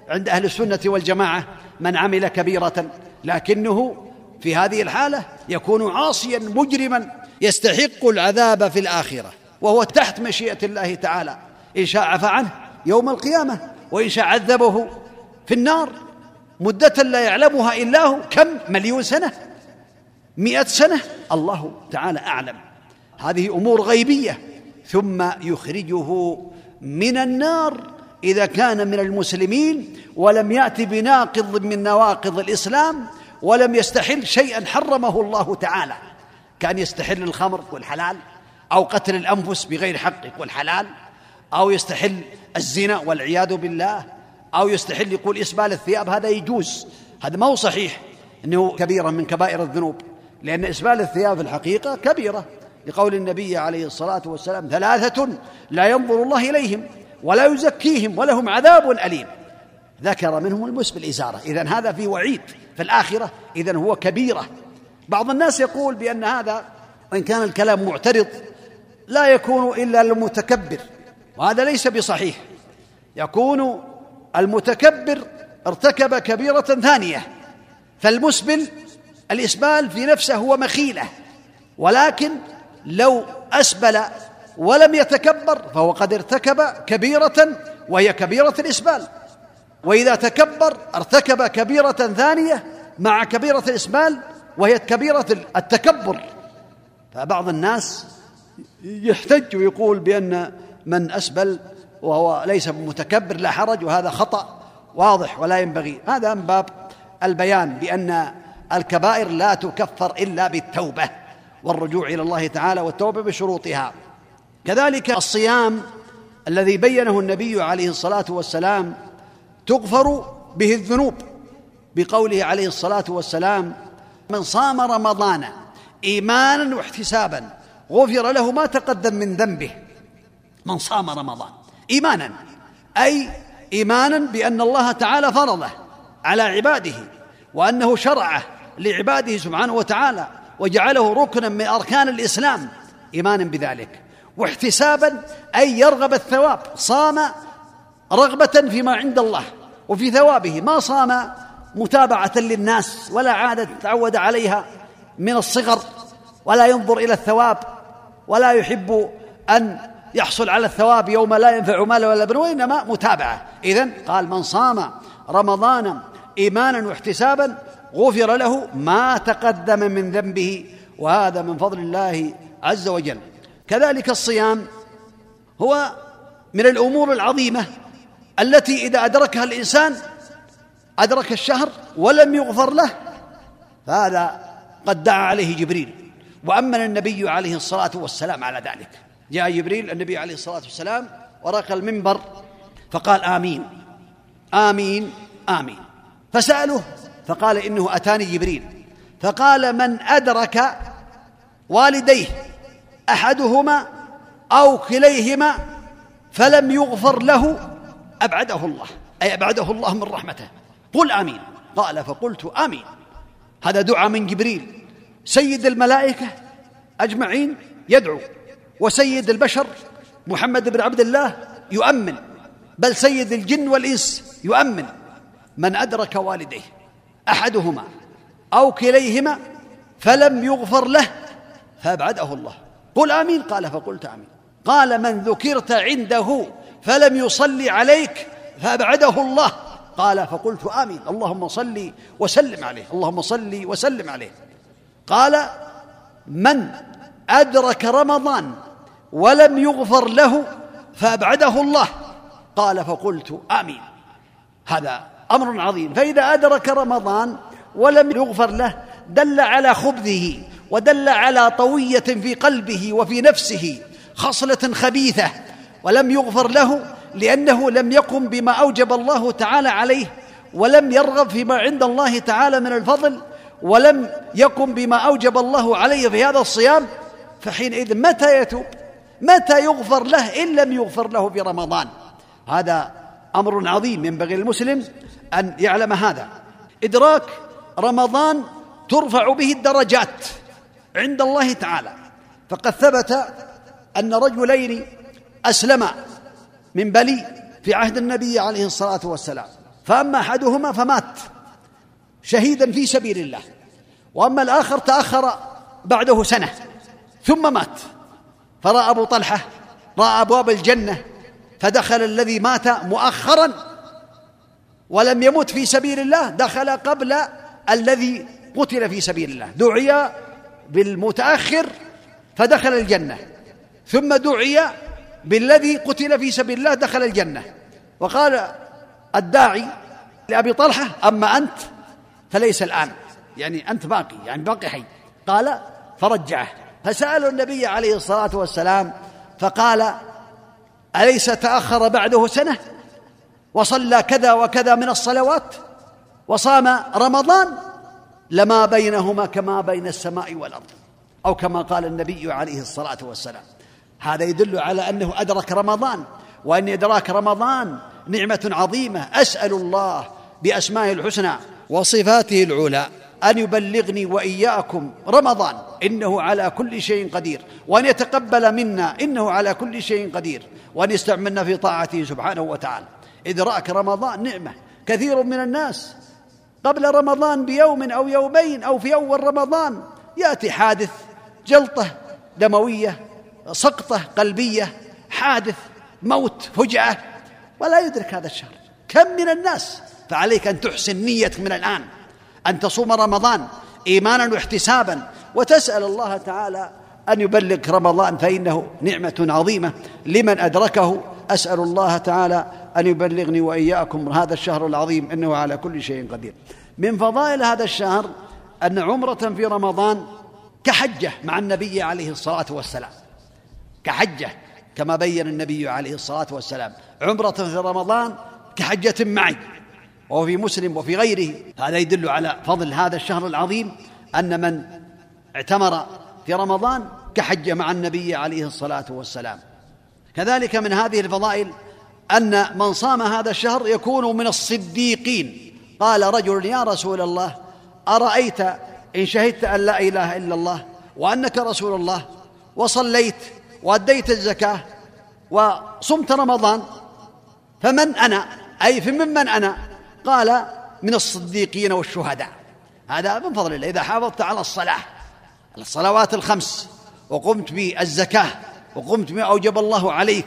عند أهل السنة والجماعة من عمل كبيرة لكنه في هذه الحالة يكون عاصيا مجرما يستحق العذاب في الآخرة وهو تحت مشيئة الله تعالى. إن شاء عفى عنه يوم القيامة وإن شاء عذبه في النار. مدة لا يعلمها إلا هو. كم؟ مليون سنة؟ مئة سنة؟ الله تعالى أعلم. هذه أمور غيبية ثم يخرجه من النار إذا كان من المسلمين ولم يأت بناقض من نواقض الإسلام ولم يستحل شيئا حرمه الله تعالى. كان يستحل الخمر والحلال أو قتل الأنفس بغير حق والحلال أو يستحل الزنا والعياذ بالله أو يستحل يقول إسبال الثياب هذا يجوز. هذا ما هو صحيح أنه كبيرة من كبائر الذنوب لأن إسبال الثياب في الحقيقة كبيرة. لقول النبي عليه الصلاة والسلام ثلاثة لا ينظر الله إليهم. ولا يزكيهم ولهم عذاب أليم. ذكر منهم المس بالإزارة إذن هذا في وعيد. في الآخرة إذن هو كبيرة. بعض الناس يقول بأن هذا وإن كان الكلام معترض لا يكون إلا للمتكبر وهذا ليس بصحيح. يكون المتكبر ارتكب كبيرة ثانية. فالمسبل الإسبال في نفسه هو مخيلة. ولكن لو أسبل ولم يتكبر فهو قد ارتكب كبيرة وهي كبيرة الإسبال. وإذا تكبر ارتكب كبيرة ثانية مع كبيرة الإسبال وهي كبيرة التكبر. فبعض الناس يحتج ويقول بأن من أسبل وهو ليس متكبر لا حرج وهذا خطأ واضح ولا ينبغي. هذا من باب البيان بأن الكبائر لا تكفر إلا بالتوبة والرجوع إلى الله تعالى والتوبة بشروطها. كذلك الصيام الذي بينه النبي عليه الصلاة والسلام تغفر به الذنوب بقوله عليه الصلاة والسلام من صام رمضان إيمانا واحتسابا غفر له ما تقدم من ذنبه من صام رمضان إيمانا أي إيمانا بأن الله تعالى فرضه على عباده وأنه شرعه لعباده سبحانه وتعالى وجعله ركنا من أركان الإسلام إيمانا بذلك. واحتسابا أي يرغب الثواب صام رغبة فيما عند الله وفي ثوابه. ما صام متابعة للناس ولا عادة تعود عليها من الصغر ولا ينظر إلى الثواب ولا يحب أن يحصل على الثواب يوم لا ينفع مال ولا بنون وإنما متابعة. إذن قال من صام رمضان إيمانا واحتسابا غفر له ما تقدم من ذنبه وهذا من فضل الله عز وجل. كذلك الصيام هو من الأمور العظيمة التي إذا أدركها الإنسان أدرك الشهر ولم يغفر له فهذا قد دعا عليه جبريل. وأمن النبي عليه الصلاة والسلام على ذلك. جاء جبريل النبي عليه الصلاة والسلام ورق المنبر فقال آمين. آمين آمين. فسالوه فقال إنه أتاني جبريل. فقال من أدرك والديه أحدهما أو كليهما فلم يغفر له أبعده الله أي أبعده الله من رحمته. قل آمين. قال فقلت آمين. هذا دعاء من جبريل. سيد الملائكة أجمعين يدعو وسيد البشر محمد بن عبد الله يؤمن بل سيد الجن والإنس يؤمن. من أدرك والديه أحدهما أو كليهما فلم يغفر له فأبعده الله. قل آمين. قال فقلت آمين. قال من ذكرت عنده فلم يصلي عليك فأبعده الله. قال فقلت آمين. اللهم صل وسلم عليه. اللهم صل وسلم عليه. قال من أدرك رمضان ولم يغفر له فأبعده الله. قال فقلت آمين. هذا أمر عظيم. فإذا أدرك رمضان ولم يغفر له دل على خبثه ودل على طوية في قلبه وفي نفسه خصله خبيثة ولم يغفر له لأنه لم يقم بما أوجب الله تعالى عليه ولم يرغب فيما عند الله تعالى من الفضل ولم يقم بما أوجب الله عليه في هذا الصيام فحينئذ متى يتوب؟ متى يغفر له إن لم يغفر له في رمضان؟ هذا أمر عظيم ينبغي للمسلم أن يعلم هذا. إدراك رمضان ترفع به الدرجات. عند الله تعالى. فقد ثبت أن رجلين أسلما من بلي في عهد النبي عليه الصلاة والسلام. فأما أحدهما فمات شهيدا في سبيل الله. وأما الآخر تأخر بعده سنة ثم مات. فرأى أبو طلحة رأى أبواب الجنة فدخل الذي مات مؤخرا ولم يمت في سبيل الله دخل قبل الذي قتل في سبيل الله. دعي بالمتأخر فدخل الجنة ثم دعي بالذي قتل في سبيل الله دخل الجنة. وقال الداعي لأبي طلحة أما أنت فليس الآن يعني أنت باقي يعني باقي حي. قال فرجعه. فسالوا النبي عليه الصلاة والسلام فقال أليس تأخر بعده سنة؟ وصلى كذا وكذا من الصلوات وصام رمضان لما بينهما كما بين السماء والأرض أو كما قال النبي عليه الصلاة والسلام. هذا يدل على أنه أدرك رمضان وأن إدراك رمضان نعمة عظيمة. أسأل الله بأسمائه الحسنى وصفاته العلى أن يبلغني وإياكم رمضان. إنه على كل شيء قدير. وأن يتقبل منا إنه على كل شيء قدير. وأن يستعملنا في طاعته سبحانه وتعالى. إدراك رمضان نعمة. كثير من الناس قبل رمضان بيوم أو يومين أو في أول رمضان يأتي حادث جلطة دموية سقطة قلبية حادث موت فجاه ولا يدرك هذا الشهر. كم من الناس فعليك أن تحسن نيتك من الآن أن تصوم رمضان إيمانا واحتسابا وتسأل الله تعالى أن يبلغ رمضان فإنه نعمة عظيمة لمن أدركه أسأل الله تعالى أن يبلغني وإياكم هذا الشهر العظيم إنه على كل شيء قدير. من فضائل هذا الشهر أن عمرة في رمضان كحجة مع النبي عليه الصلاة والسلام. كحجة كما بين النبي عليه الصلاة والسلام. عمرة في رمضان كحجة معي وهو في مسلم وفي غيره. هذا يدل على فضل هذا الشهر العظيم أن من اعتمر في رمضان كحج مع النبي عليه الصلاة والسلام. كذلك من هذه الفضائل أن من صام هذا الشهر يكون من الصديقين. قال رجل يا رسول الله أرأيت إن شهدت أن لا إله إلا الله وأنك رسول الله وصليت وأديت الزكاة وصمت رمضان فمن أنا؟ أي فممن أنا؟ قال من الصديقين والشهداء. هذا من فضل الله. إذا حافظت على الصلاة الصلوات الخمس وقمت بالزكاة وقمت بما أوجب الله عليك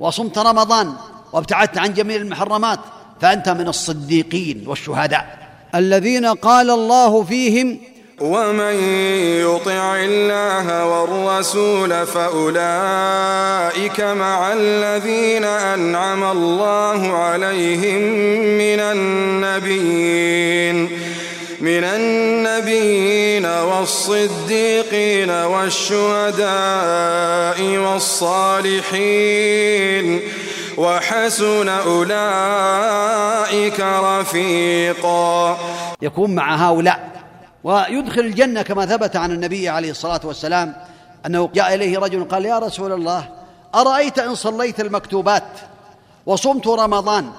وصمت رمضان وابتعدت عن جميع المحرمات فأنت من الصديقين والشهداء. الذين قال الله فيهم ومن يطع الله والرسول فأولئك مع الذين أنعم الله عليهم من النبيين. من النبيين والصديقين والشهداء والصالحين وحسن أولئك رفيقا. يكون مع هؤلاء ويدخل الجنة كما ثبت عن النبي عليه الصلاة والسلام أنه جاء إليه رجل قال يا رسول الله أرأيت إن صليت المكتوبات وصمت رمضان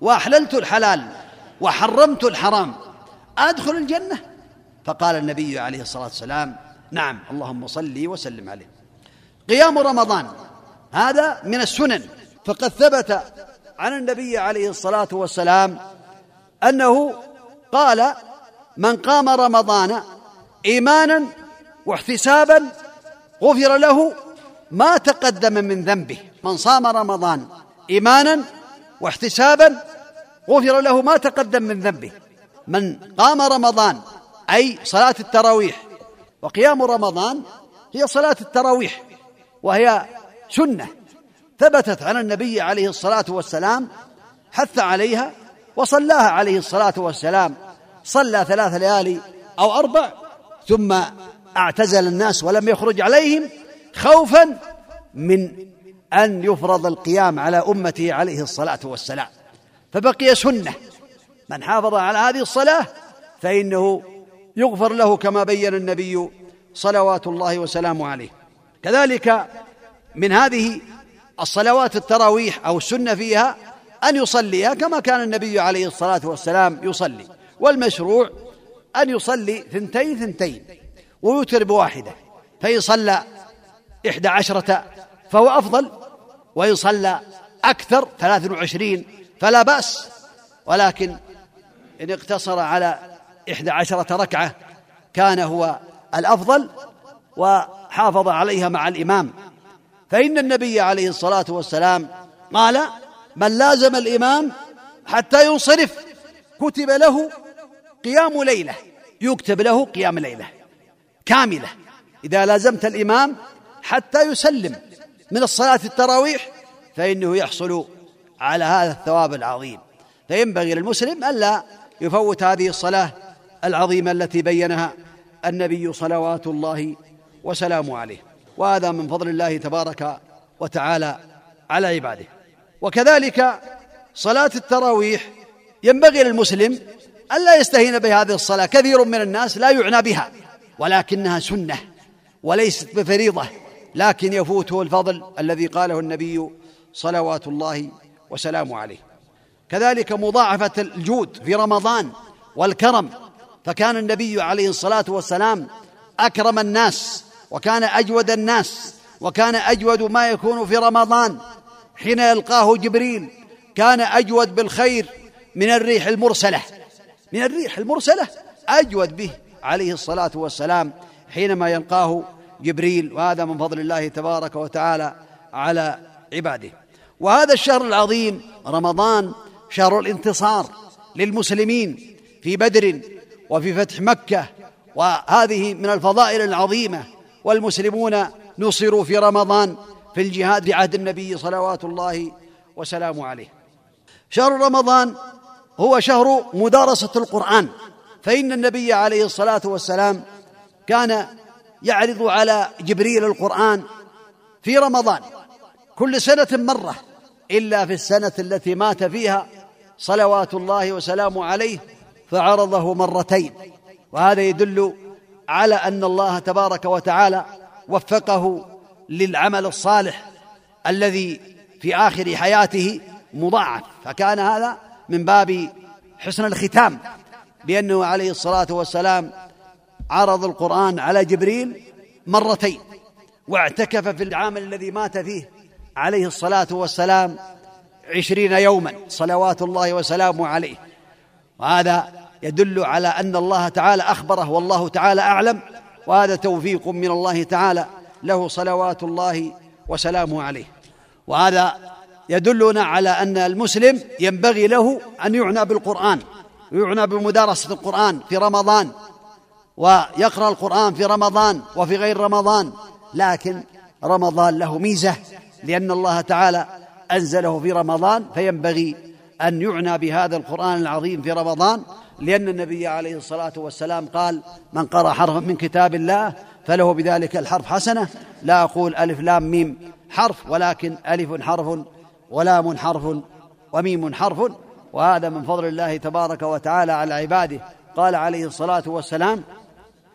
وأحللت الحلال وحرمت الحرام أدخل الجنة. فقال النبي عليه الصلاة والسلام نعم اللهم صل وسلم عليه. قيام رمضان هذا من السنن. فقد ثبت عن النبي عليه الصلاة والسلام أنه قال من قام رمضان إيمانا واحتسابا غفر له ما تقدم من ذنبه. من صام رمضان إيمانا واحتسابا غفر له ما تقدم من ذنبه. من قام رمضان أي صلاة التراويح. وقيام رمضان هي صلاة التراويح وهي سنة. ثبتت عن النبي عليه الصلاة والسلام حث عليها وصلاها عليه الصلاة والسلام. صلى ثلاث ليالي أو أربع ثم اعتزل الناس ولم يخرج عليهم خوفا من أن يفرض القيام على أمته عليه الصلاة والسلام. فبقي سنة. من حافظ على هذه الصلاة فإنه يغفر له كما بين النبي صلوات الله وسلامه عليه. كذلك من هذه الصلوات التراويح أو السنة فيها أن يصليها كما كان النبي عليه الصلاة والسلام يصلي والمشروع أن يصلي ثنتين ثنتين ويوتر بواحدة فإن صلى إحدى عشرة فهو أفضل وإن صلى أكثر ثلاث وعشرين فلا بأس ولكن إن اقتصر على إحدى عشرة ركعة كان هو الأفضل وحافظ عليها مع الإمام. فإن النبي عليه الصلاة والسلام قال من لازم الإمام حتى ينصرف كتب له قيام ليلة يكتب له قيام ليلة كاملة. إذا لازمت الإمام حتى يسلم من الصلاة التراويح فإنه يحصل على هذا الثواب العظيم. فينبغي للمسلم ألا يفوت هذه الصلاة العظيمة التي بينها النبي صلوات الله وسلامه عليه. وهذا من فضل الله تبارك وتعالى على عباده. وكذلك صلاة التراويح ينبغي للمسلم ألا يستهين بهذه الصلاة. كثير من الناس لا يعنى بها ولكنها سنة وليست بفريضة. لكن يفوته الفضل الذي قاله النبي صلوات الله وسلامه عليه. كذلك مضاعفة الجود في رمضان والكرم فكان النبي عليه الصلاة والسلام أكرم الناس وكان أجود الناس وكان أجود ما يكون في رمضان. حين يلقاه جبريل كان أجود بالخير من الريح المرسلة. من الريح المرسلة أجود به عليه الصلاة والسلام حينما يلقاه جبريل وهذا من فضل الله تبارك وتعالى على عباده. وهذا الشهر العظيم رمضان شهر الانتصار للمسلمين في بدر وفي فتح مكة وهذه من الفضائل العظيمة والمسلمون نصروا في رمضان في الجهاد في عهد النبي صلوات الله وسلامه عليه. شهر رمضان هو شهر مدارسة القرآن فإن النبي عليه الصلاة والسلام كان يعرض على جبريل القرآن في رمضان. كل سنة مرة إلا في السنة التي مات فيها صلوات الله وسلامه عليه فعرضه مرتين. وهذا يدل على أن الله تبارك وتعالى وفقه للعمل الصالح الذي في آخر حياته مضاعف. فكان هذا من باب حسن الختام بأنه عليه الصلاة والسلام عرض القرآن على جبريل مرتين واعتكف في العام الذي مات فيه عليه الصلاة والسلام عشرين يوما صلوات الله وسلامه عليه. وهذا يدل على أن الله تعالى أخبره والله تعالى أعلم وهذا توفيق من الله تعالى له صلوات الله وسلامه عليه. وهذا يدلنا على أن المسلم ينبغي له أن يعنى بالقرآن ويعنى بمدارسة القرآن في رمضان ويقرأ القرآن في رمضان وفي غير رمضان. لكن رمضان له ميزة لأن الله تعالى أنزله في رمضان فينبغي أن يعنى بهذا القرآن العظيم في رمضان لأن النبي عليه الصلاة والسلام قال من قرأ حرفا من كتاب الله فله بذلك الحرف حسنة. لا أقول ألف لام ميم حرف ولكن ألف حرف ولام حرف وميم حرف وهذا من فضل الله تبارك وتعالى على عباده. قال عليه الصلاة والسلام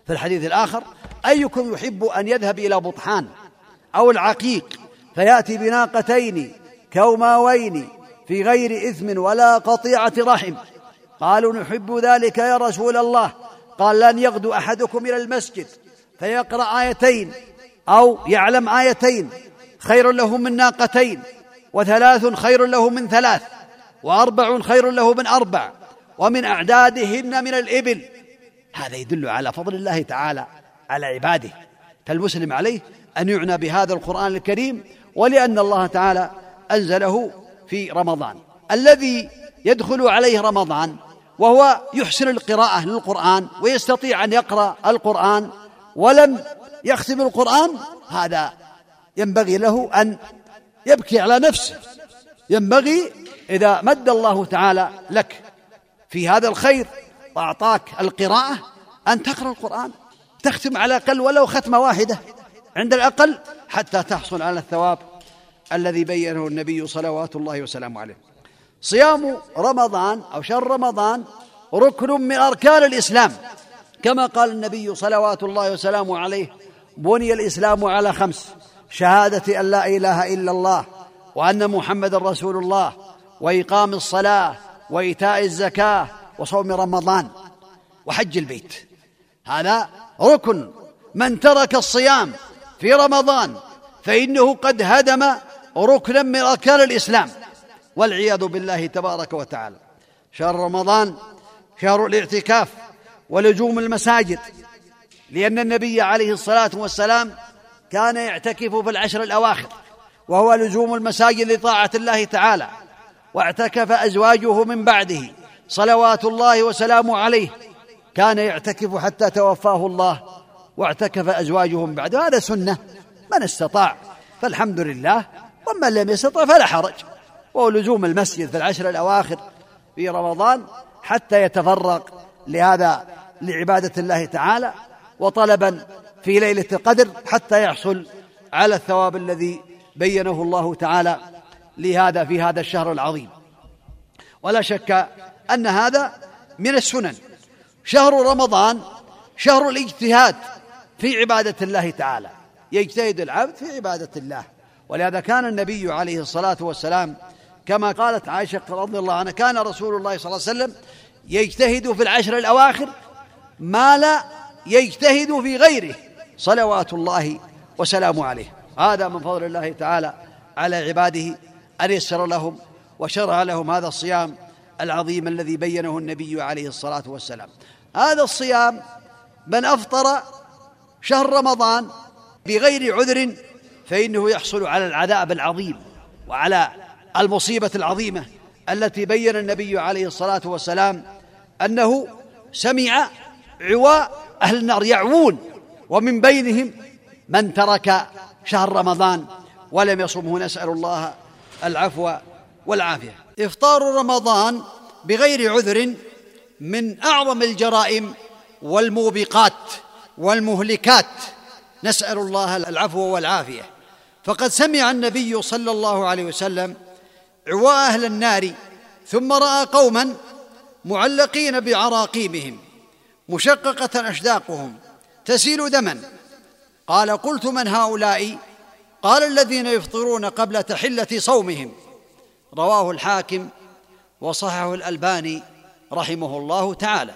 في الحديث الآخر أيكم يحب أن يذهب إلى بطحان أو العقيق فيأتي بناقتين كوماوين في غير إثم ولا قطيعة رحم. قالوا نحب ذلك يا رسول الله. قال لن يغدو أحدكم إلى المسجد. فيقرأ آيتين أو يعلم آيتين. خير له من ناقتين. وثلاث خير له من ثلاث. وأربع خير له من أربع. ومن أعدادهن من الإبل. هذا يدل على فضل الله تعالى على عباده. فالمسلم عليه أن يعنى بهذا القرآن الكريم ولأن الله تعالى أنزله في رمضان. الذي يدخل عليه رمضان وهو يحسن القراءة للقرآن ويستطيع أن يقرأ القرآن ولم يختم القرآن هذا ينبغي له أن يبكي على نفسه. ينبغي إذا مد الله تعالى لك في هذا الخير وأعطاك القراءة أن تقرأ القرآن. تختم على الأقل ولو ختمة واحدة عند الأقل حتى تحصل على الثواب. الذي بينه النبي صلوات الله وسلامه عليه. صيام رمضان أو شهر رمضان ركن من أركان الإسلام. كما قال النبي صلوات الله وسلامه عليه بني الإسلام على خمس شهادة أن لا إله إلا الله وأن محمد رسول الله وإقام الصلاة وإيتاء الزكاة وصوم رمضان وحج البيت. هذا ركن من ترك الصيام في رمضان فإنه قد هدم ركنا من أركان الإسلام والعياذ بالله تبارك وتعالى. شهر رمضان شهر الاعتكاف ولزوم المساجد لأن النبي عليه الصلاة والسلام كان يعتكف في العشر الأواخر وهو لزوم المساجد لطاعة الله تعالى واعتكف أزواجه من بعده صلوات الله وسلامه عليه. كان يعتكف حتى توفاه الله واعتكف أزواجه من بعده هذا سنة من استطاع. فالحمد لله ومن لم يستطع فلا حرج. وهو لزوم المسجد في العشر الأواخر في رمضان حتى يتفرغ لهذا لعبادة الله تعالى وطلبا في ليلة القدر حتى يحصل على الثواب الذي بينه الله تعالى لهذا في هذا الشهر العظيم. ولا شك أن هذا من السنن. شهر رمضان شهر الاجتهاد في عبادة الله تعالى. يجتهد العبد في عبادة الله. ولهذا كان النبي عليه الصلاة والسلام كما قالت عائشة رضي الله عنها كان رسول الله صلى الله عليه وسلم يجتهد في العشر الأواخر ما لا يجتهد في غيره صلوات الله وسلامه عليه. هذا من فضل الله تعالى على عباده أن يسر لهم وشرع لهم هذا الصيام العظيم الذي بينه النبي عليه الصلاة والسلام. هذا الصيام من أفطر شهر رمضان بغير عذر فإنه يحصل على العذاب العظيم وعلى المصيبة العظيمة التي بين النبي عليه الصلاة والسلام أنه سمع عواء أهل النار يعوون ومن بينهم من ترك شهر رمضان ولم يصمه. نسأل الله العفو والعافية. إفطار رمضان بغير عذر من أعظم الجرائم والموبقات والمهلكات. نسأل الله العفو والعافية. فقد سمع النبي صلى الله عليه وسلم عواء أهل النار ثم رأى قوما معلقين بعراقيبهم مشققة أشداقهم تسيل دما. قال قلت من هؤلاء؟ قال الذين يفطرون قبل تحلة صومهم. رواه الحاكم وصححه الألباني رحمه الله تعالى.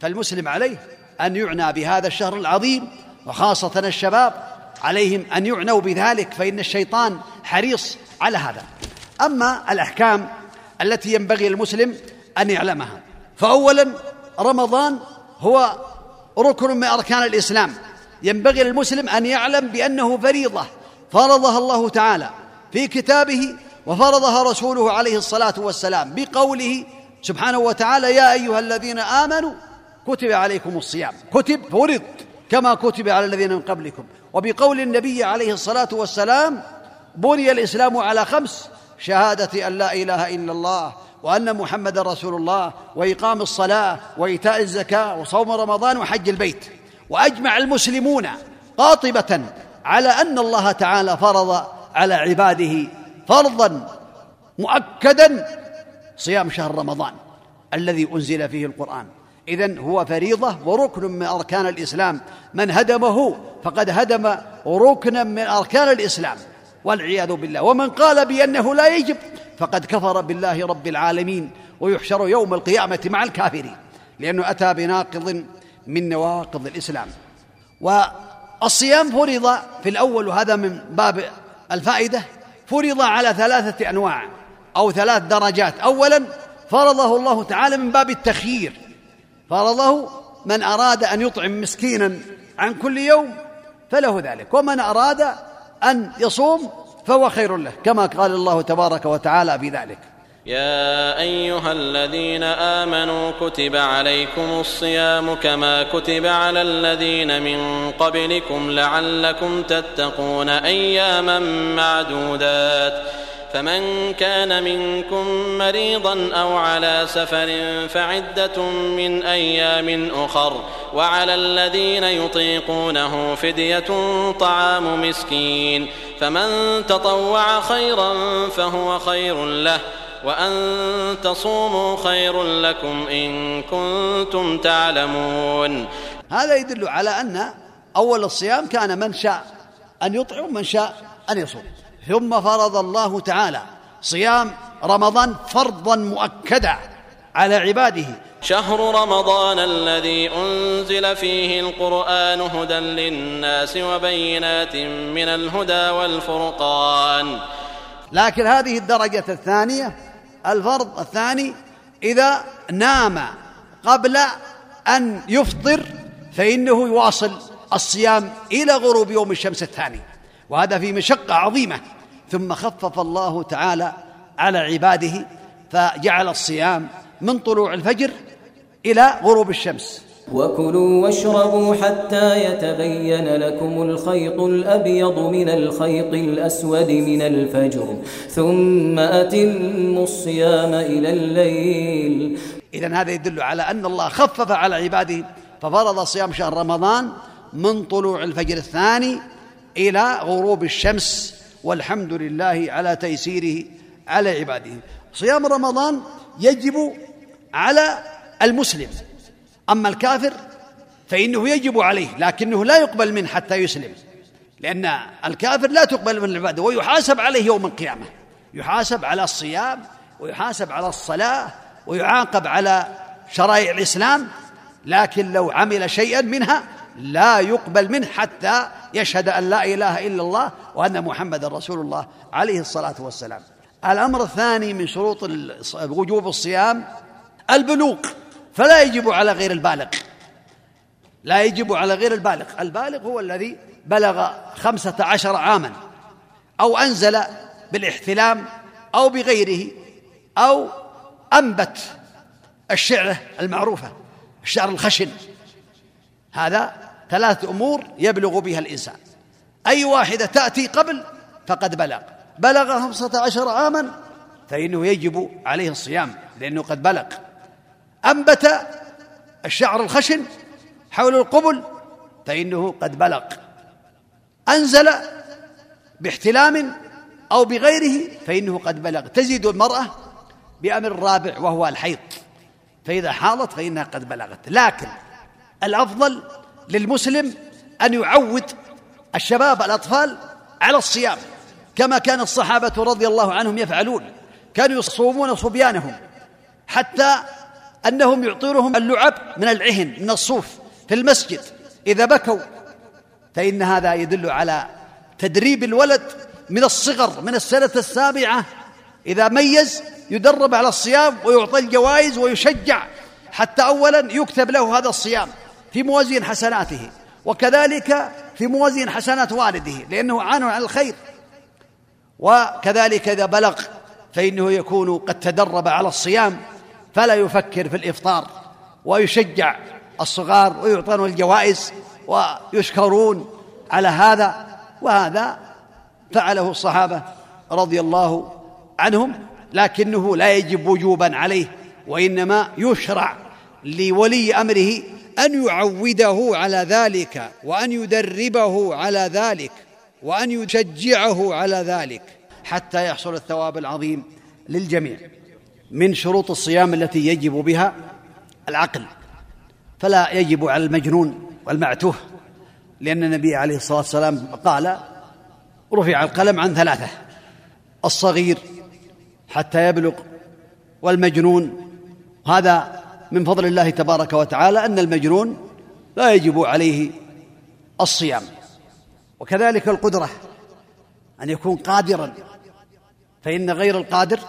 فالمسلم عليه أن يعنى بهذا الشهر العظيم وخاصة الشباب عليهم أن يعنوا بذلك فإن الشيطان حريص على هذا. أما الأحكام التي ينبغي للمسلم أن يعلمها. فاولا رمضان هو ركن من أركان الإسلام. ينبغي للمسلم أن يعلم بأنه فريضة. فرضها الله تعالى في كتابه وفرضها رسوله عليه الصلاة والسلام بقوله سبحانه وتعالى يا أيها الذين آمنوا كتب عليكم الصيام. كتب فرض كما كتب على الذين من قبلكم. وبقول النبي عليه الصلاة والسلام بني الإسلام على خمس شهادة أن لا إله إلا الله وأن محمدا رسول الله وإقام الصلاة وإيتاء الزكاة وصوم رمضان وحج البيت. وأجمع المسلمون قاطبة على أن الله تعالى فرض على عباده فرضا مؤكدا صيام شهر رمضان الذي أنزل فيه القرآن. إذن هو فريضة وركن من أركان الإسلام. من هدمه فقد هدم ركنا من أركان الإسلام. والعياذ بالله. ومن قال بأنه لا يجب فقد كفر بالله رب العالمين ويحشر يوم القيامة مع الكافرين لأنه أتى بناقض من نواقض الإسلام. والصيام فرض في الأول وهذا من باب الفائدة فرض على ثلاثة أنواع أو ثلاث درجات. اولا فرضه الله تعالى من باب التخيير. فرضه من أراد أن يطعم مسكينا عن كل يوم فله ذلك. ومن أراد أن يصوم فهو خير له. كما قال الله تبارك وتعالى في ذلك. يا أيها الذين آمنوا كتب عليكم الصيام كما كتب على الذين من قبلكم لعلكم تتقون أياما معدودات. فمن كان منكم مريضا أو على سفر فعدة من أيام أخر وعلى الذين يطيقونه فدية طعام مسكين فمن تطوع خيرا فهو خير له وأن تصوموا خير لكم إن كنتم تعلمون. هذا يدل على أن أول الصيام كان من شاء أن يطعم ومن شاء أن يصوم. ثم فرض الله تعالى صيام رمضان فرضا مؤكدا على عباده. شهر رمضان الذي أنزل فيه القرآن هدى للناس وبينات من الهدى والفرقان. لكن هذه الدرجة الثانية الفرض الثاني إذا نام قبل أن يفطر فإنه يواصل الصيام إلى غروب يوم الشمس الثاني. وهذا في مشقة عظيمة. ثم خفف الله تعالى على عباده فجعل الصيام من طلوع الفجر إلى غروب الشمس. وكلوا واشربوا حتى يتبين لكم الخيط الأبيض من الخيط الأسود من الفجر ثم أتموا الصيام إلى الليل. اذا هذا يدل على أن الله خفف على عباده ففرض صيام شهر رمضان من طلوع الفجر الثاني إلى غروب الشمس. والحمد لله على تيسيره على عباده. صيام رمضان يجب على المسلم. أما الكافر فإنه يجب عليه لكنه لا يقبل منه حتى يسلم. لأن الكافر لا تقبل من العباده ويحاسب عليه يوم القيامة. يحاسب على الصيام ويحاسب على الصلاة ويعاقب على شرائع الإسلام لكن لو عمل شيئا منها لا يقبل منه حتى يشهد أن لا إله إلا الله وأن محمدا رسول الله عليه الصلاة والسلام. الأمر الثاني من شروط وجوب الصيام البلوغ. فلا يجب على غير البالغ. لا يجب على غير البالغ. البالغ هو الذي بلغ خمسة عشر عاما أو أنزل بالاحتلام أو بغيره أو أنبت الشعرة المعروفة الشعر الخشن. هذا ثلاثة أمور يبلغ بها الإنسان. أي واحدة تأتي قبل فقد بلغ. بلغ خمسة عشر عاما فإنه يجب عليه الصيام لأنه قد بلغ. أنبت الشعر الخشن حول القبل فإنه قد بلغ. أنزل باحتلام أو بغيره فإنه قد بلغ. تزيد المرأة بأمر الرابع وهو الحيض. فإذا حاضت فإنها قد بلغت. لكن الأفضل للمسلم أن يعود الشباب الأطفال على الصيام كما كان الصحابة رضي الله عنهم يفعلون. كانوا يصومون صبيانهم حتى أنهم يعطونهم اللعب من العهن من الصوف في المسجد. إذا بكوا فإن هذا يدل على تدريب الولد من الصغر من السنة السابعة. إذا ميز يدرب على الصيام ويعطى الجوائز ويشجع حتى أولا يكتب له هذا الصيام. في موازين حسناته وكذلك في موازين حسنات والده لأنه عان عن الخير. وكذلك إذا بلغ فإنه يكون قد تدرب على الصيام فلا يفكر في الإفطار ويشجع الصغار ويعطون الجوائز ويشكرون على هذا. وهذا فعله الصحابة رضي الله عنهم لكنه لا يجب وجوبا عليه وإنما يشرع لولي أمره أن يعوده على ذلك وأن يدربه على ذلك وأن يشجعه على ذلك حتى يحصل الثواب العظيم للجميع من شروط الصيام التي يجب بها العقل. فلا يجب على المجنون والمعتوه لأن النبي عليه الصلاة والسلام قال رفع القلم عن ثلاثة الصغير حتى يبلغ والمجنون هذا من فضل الله تبارك وتعالى أن المجنون لا يجب عليه الصيام. وكذلك القدرة أن يكون قادرا فإن غير القادر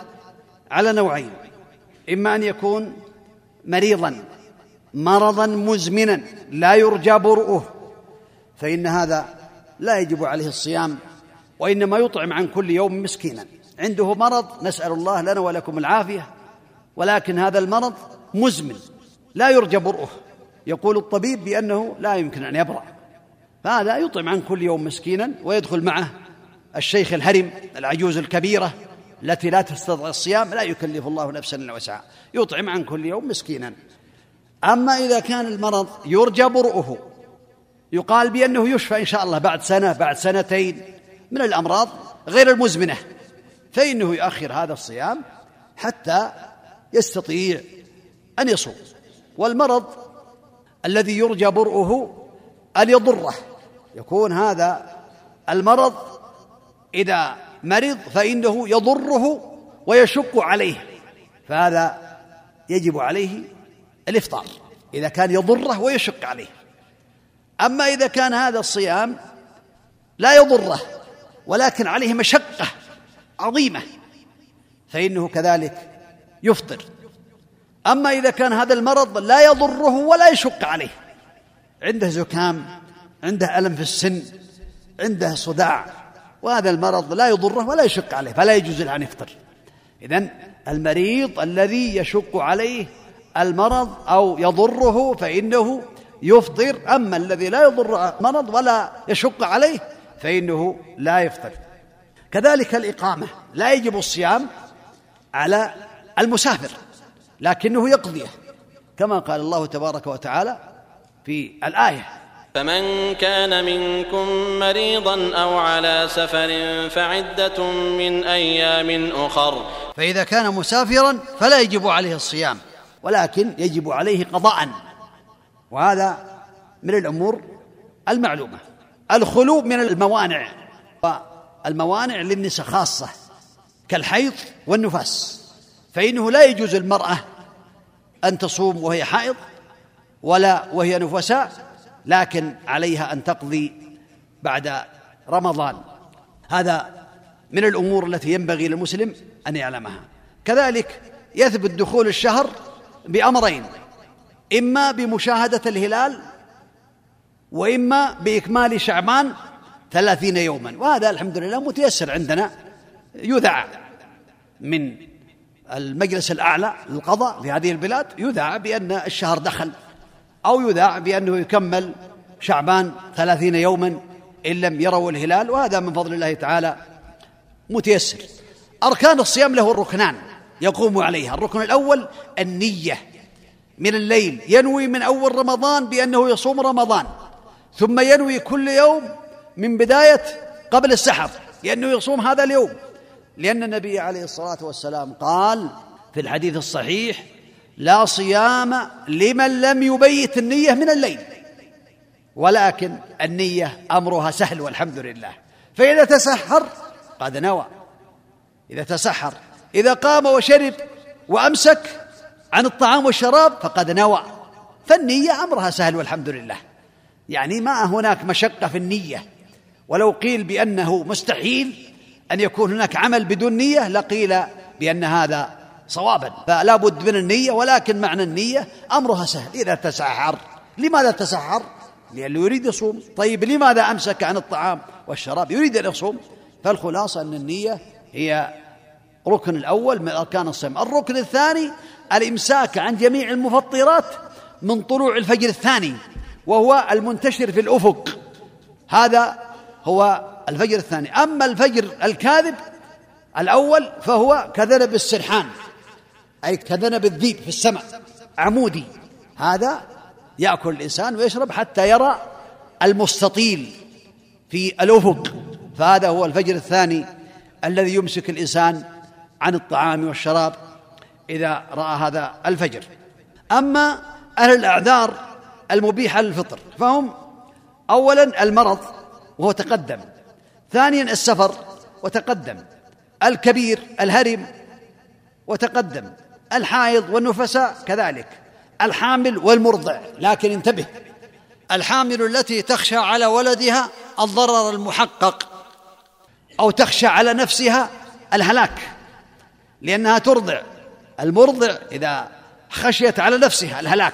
على نوعين إما أن يكون مريضا مرضا مزمنا لا يرجى برؤه فإن هذا لا يجب عليه الصيام وإنما يطعم عن كل يوم مسكينا. عنده مرض نسأل الله لنا ولكم العافية ولكن هذا المرض مزمن لا يرجى برؤه. يقول الطبيب بأنه لا يمكن أن يبرأ. فهذا يطعم عن كل يوم مسكينا ويدخل معه الشيخ الهرم العجوز الكبيرة التي لا تستطيع الصيام لا يكلف الله نفسا إلا وسعها. يطعم عن كل يوم مسكينا. أما إذا كان المرض يرجى برؤه يقال بأنه يشفى إن شاء الله بعد سنة بعد سنتين من الأمراض غير المزمنة فإنه يؤخر هذا الصيام حتى يستطيع أن يصوم والمرض الذي يرجى برؤه أن يضره. يكون هذا المرض إذا مرض فإنه يضره ويشق عليه فهذا يجب عليه الإفطار إذا كان يضره ويشق عليه. أما إذا كان هذا الصيام لا يضره ولكن عليه مشقة عظيمة فإنه كذلك يفطر. أما إذا كان هذا المرض لا يضره ولا يشق عليه. عنده زكام عنده ألم في السن عنده صداع وهذا المرض لا يضره ولا يشق عليه فلا يجوز له أن يفطر. إذن المريض الذي يشق عليه المرض أو يضره فإنه يفطر أما الذي لا يضر مرض ولا يشق عليه فإنه لا يفطر. كذلك الإقامة لا يجب الصيام على المسافر. لكنه يقضيه كما قال الله تبارك وتعالى في الآية. فمن كان منكم مريضا أو على سفر فعدة من أيام أخر. فإذا كان مسافرا فلا يجب عليه الصيام ولكن يجب عليه قضاء وهذا من الأمور المعلومة. الخلو من الموانع الموانع للنساء خاصة كالحيض والنفاس. فإنه لا يجوز المرأة أن تصوم وهي حائض ولا وهي نفساء لكن عليها أن تقضي بعد رمضان. هذا من الأمور التي ينبغي للمسلم أن يعلمها. كذلك يثبت دخول الشهر بأمرين إما بمشاهدة الهلال وإما بإكمال شعبان ثلاثين يوما. وهذا الحمد لله متيسر عندنا يذاع من المجلس الأعلى للقضاء في هذه البلاد يذاع بأن الشهر دخل أو يذاع بأنه يكمل شعبان ثلاثين يوما إن لم يروا الهلال وهذا من فضل الله تعالى متيسر. أركان الصيام له الركنان يقوم عليها. الركن الأول النية. من الليل ينوي من أول رمضان بأنه يصوم رمضان ثم ينوي كل يوم من بداية قبل السحر لأنه يصوم هذا اليوم. لأن النبي عليه الصلاة والسلام قال في الحديث الصحيح لا صيام لمن لم يبيت النية من الليل ولكن النية أمرها سهل والحمد لله. فإذا تسحر قد نوى إذا تسحر إذا قام وشرب وأمسك عن الطعام والشراب فقد نوى. فالنية أمرها سهل والحمد لله. يعني ما هناك مشقة في النية ولو قيل بأنه مستحيل أن يكون هناك عمل بدون نية لقيل بأن هذا صوابا. فلا بد من النية ولكن معنى النية أمرها سهل. إذا تسحر لماذا تسحر؟ لأنه يريد يصوم. طيب لماذا أمسك عن الطعام والشراب؟ يريد أن يصوم. فالخلاصة أن النية هي ركن الأول من أركان الصيام. الركن الثاني الإمساك عن جميع المفطرات من طلوع الفجر الثاني وهو المنتشر في الأفق. هذا هو الفجر الثاني. أما الفجر الكاذب الأول فهو كذنب السرحان أي كذنب الذيب في السماء عمودي. هذا يأكل الإنسان ويشرب حتى يرى المستطيل في الأفق. فهذا هو الفجر الثاني الذي يمسك الإنسان عن الطعام والشراب إذا رأى هذا الفجر. أما أهل الأعذار المبيحة للفطر فهم أولا المرض وهو تقدم. ثانيا السفر وتقدم. الكبير الهرم وتقدم. الحائض والنفساء كذلك. الحامل والمرضع. لكن انتبه الحامل التي تخشى على ولدها الضرر المحقق أو تخشى على نفسها الهلاك لأنها ترضع. المرضع إذا خشيت على نفسها الهلاك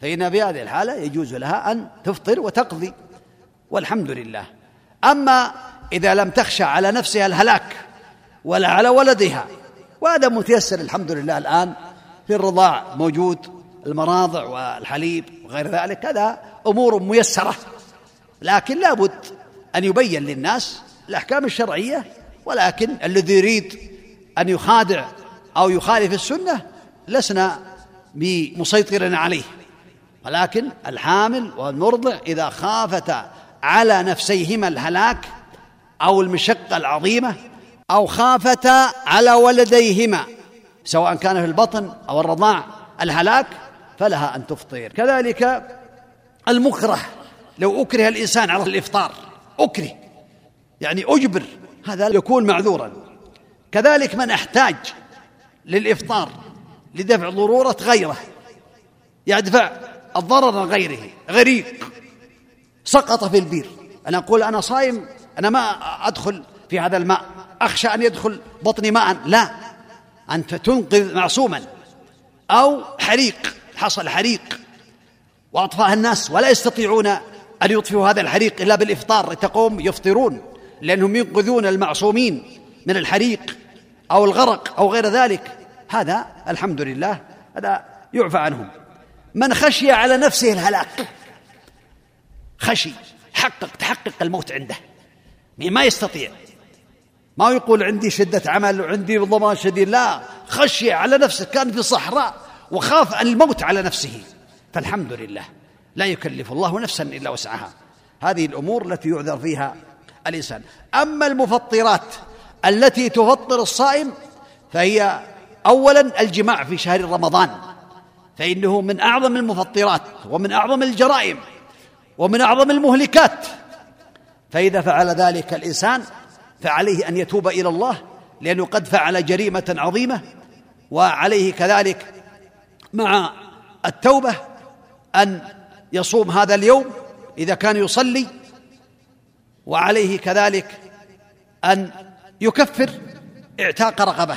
فإن في هذه الحالة يجوز لها أن تفطر وتقضي. والحمد لله. أما إذا لم تخشى على نفسها الهلاك ولا على ولدها وهذا متيسر الحمد لله الآن في الرضاع موجود المراضع والحليب وغير ذلك هذا أمور ميسرة لكن لابد أن يبين للناس الأحكام الشرعية ولكن الذي يريد أن يخادع أو يخالف السنة لسنا بمسيطر عليه ولكن الحامل والمرضع إذا خافتا على نفسيهما الهلاك أو المشقة العظيمة أو خافتا على ولديهما سواء كان في البطن أو الرضاع الهلاك فلها أن تفطر. كذلك المكره لو أكره الإنسان على الإفطار أكره يعني أجبر هذا يكون معذورا. كذلك من أحتاج للإفطار لدفع ضرورة غيره يدفع الضرر غيره غريق. سقط في البير. أنا أقول أنا صايم أنا ما أدخل في هذا الماء. أخشى أن يدخل بطني ماء. لا. أنت تنقذ معصوما. أو حريق. حصل حريق. وأطفأ الناس ولا يستطيعون أن يطفئوا هذا الحريق إلا بالإفطار. تقوم يفطرون لأنهم ينقذون المعصومين من الحريق أو الغرق أو غير ذلك. هذا الحمد لله هذا يعفى عنهم. من خشي على نفسه الهلاك. خشي حقق تحقق الموت عنده. ما يستطيع. ما يقول عندي شدة عمل وعندي ضمان شديد لا. خشي على نفسه كان في صحراء وخاف الموت على نفسه. فالحمد لله. لا يكلف الله نفسا إلا وسعها. هذه الأمور التي يعذر فيها الإنسان. أما المفطرات التي تفطر الصائم فهي أولا الجماع في شهر رمضان. فإنه من أعظم المفطرات ومن أعظم الجرائم. ومن أعظم المهلكات. فإذا فعل ذلك الإنسان فعليه أن يتوب إلى الله لأنه قد فعل جريمة عظيمة. وعليه كذلك مع التوبة أن يصوم هذا اليوم إذا كان يصلي. وعليه كذلك أن يكفر اعتاق رقبة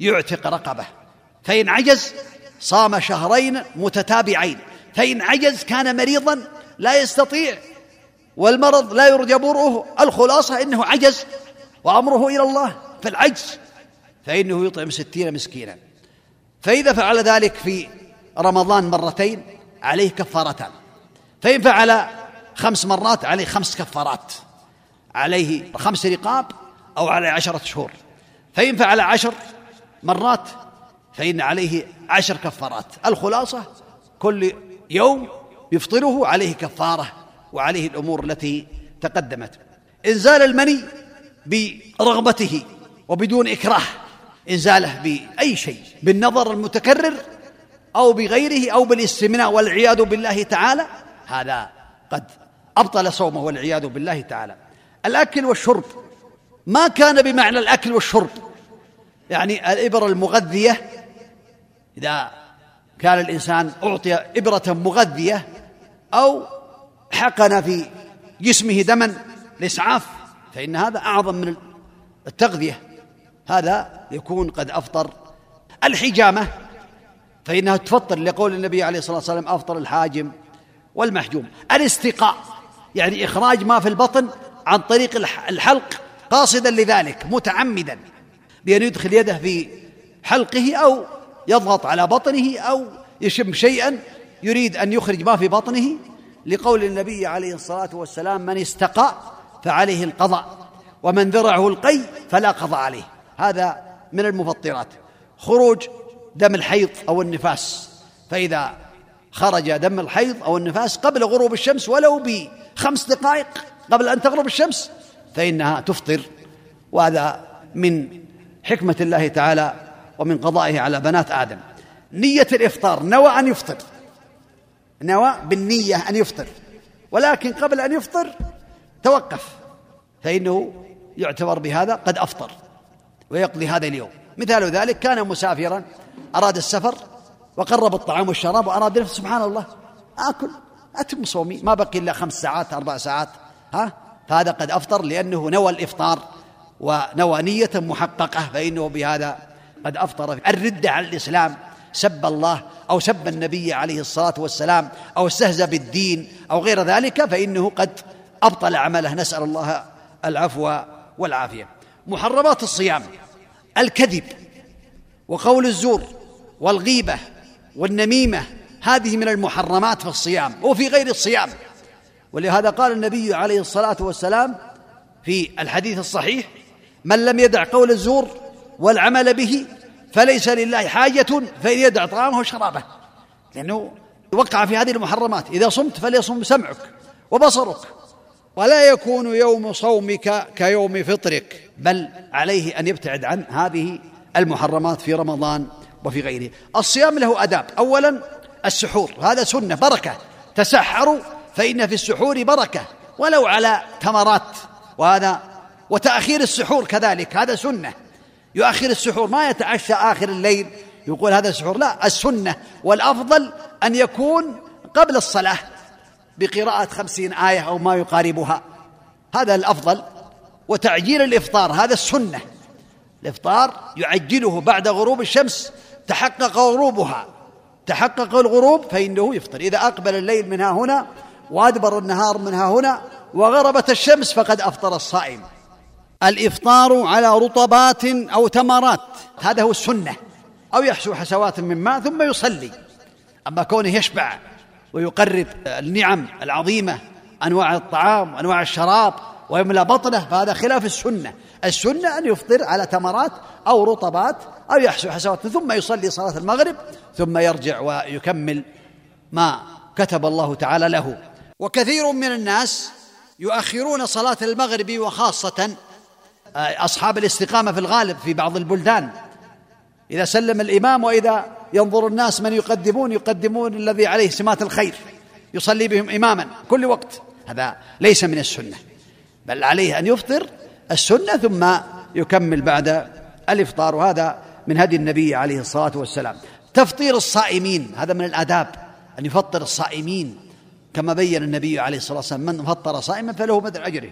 يعتق رقبة. فإن عجز صام شهرين متتابعين. فإن عجز كان مريضا لا يستطيع والمرض لا يرجى برؤه الخلاصة إنه عجز وأمره إلى الله فالعجز فإنه يطعم ستين مسكينا. فإذا فعل ذلك في رمضان مرتين عليه كفارتان. فإن فعل خمس مرات عليه خمس كفارات. عليه خمس رقاب أو عليه عشرة شهور. فإن فعل عشر مرات فإن عليه عشر كفارات. الخلاصة كل يوم يفطره عليه كفارة وعليه الأمور التي تقدمت. إنزال المني برغبته وبدون إكراه. إنزاله بأي شيء بالنظر المتكرر أو بغيره أو بالاستمناء والعياذ بالله تعالى. هذا قد أبطل صومه والعياذ بالله تعالى. الأكل والشرب. ما كان بمعنى الأكل والشرب. يعني الإبر المغذية إذا كان الإنسان أعطي إبرة مغذية أو حقن في جسمه دما الإسعاف فإن هذا أعظم من التغذية. هذا يكون قد أفطر الحجامة فإنها تفطر لقول النبي عليه الصلاة والسلام أفطر الحاجم والمحجوم. الاستقاء يعني إخراج ما في البطن عن طريق الحلق قاصدا لذلك متعمدا بأن يدخل يده في حلقه أو يضغط على بطنه أو يشم شيئا يريد أن يخرج ما في بطنه لقول النبي عليه الصلاة والسلام من استقى فعليه القضاء ومن ذرعه القي فلا قضاء عليه. هذا من المفطرات. خروج دم الحيض أو النفاس. فإذا خرج دم الحيض أو النفاس قبل غروب الشمس ولو بخمس دقائق قبل أن تغرب الشمس فإنها تفطر. وهذا من حكمة الله تعالى ومن قضائه على بنات آدم. نية الإفطار نوى أن يفطر. نوى بالنية أن يفطر. ولكن قبل أن يفطر توقف. فإنه يعتبر بهذا قد أفطر ويقضي هذا اليوم. مثال ذلك كان مسافرا أراد السفر وقرب الطعام والشراب وأراد نفسه سبحان الله آكل أتم صومي ما بقي إلا خمس ساعات أربع ساعات. ها؟ فهذا قد أفطر لأنه نوى الإفطار ونوى نية محققة. فإنه بهذا قد أفطر الردة على الإسلام سب الله أو سب النبي عليه الصلاة والسلام أو استهزأ بالدين أو غير ذلك فإنه قد أبطل عمله. نسأل الله العفو والعافية. محرمات الصيام الكذب وقول الزور والغيبة والنميمة هذه من المحرمات في الصيام وفي غير الصيام. ولهذا قال النبي عليه الصلاة والسلام في الحديث الصحيح من لم يدع قول الزور والعمل به فليس لله حاجة فإن يدع طعامه وشرابه لأنه وقع في هذه المحرمات. إذا صمت فليصم سمعك وبصرك. ولا يكون يوم صومك كيوم فطرك. بل عليه أن يبتعد عن هذه المحرمات في رمضان وفي غيره. الصيام له أداب. أولا السحور. هذا سنة بركة. تسحروا فإن في السحور بركة. ولو على تمرات وهذا وتأخير السحور كذلك. هذا سنة. يؤخر السحور ما يتعشى آخر الليل يقول هذا السحور. لا السنة والأفضل أن يكون قبل الصلاة بقراءة خمسين آية أو ما يقاربها. هذا الأفضل. وتعجيل الإفطار هذا السنة. الإفطار يعجله بعد غروب الشمس تحقق غروبها. تحقق الغروب فإنه يفطر. إذا أقبل الليل منها هنا وأدبر النهار منها هنا وغربت الشمس فقد أفطر الصائم. الإفطار على رطبات أو تمرات هذا هو السنة. أو يحسو حسوات من ماء ثم يصلي. أما كونه يشبع ويقرب النعم العظيمة أنواع الطعام وأنواع الشراب ويملأ بطنه فهذا خلاف السنة. السنة أن يفطر على تمرات أو رطبات أو يحسو حسوات ثم يصلي صلاة المغرب ثم يرجع ويكمل ما كتب الله تعالى له. وكثير من الناس يؤخرون صلاة المغرب وخاصة آه، أصحاب الاستقامة في الغالب في بعض البلدان. إذا سلم الإمام وإذا ينظر الناس من يقدمون يقدمون الذي عليه سمات الخير يصلي بهم إماما كل وقت. هذا ليس من السنة بل عليه أن يفطر السنة ثم يكمل بعد الإفطار وهذا من هدي النبي عليه الصلاة والسلام. تفطير الصائمين هذا من الآداب أن يفطر الصائمين. كما بين النبي عليه الصلاة والسلام من فطر صائما فله مثل أجره.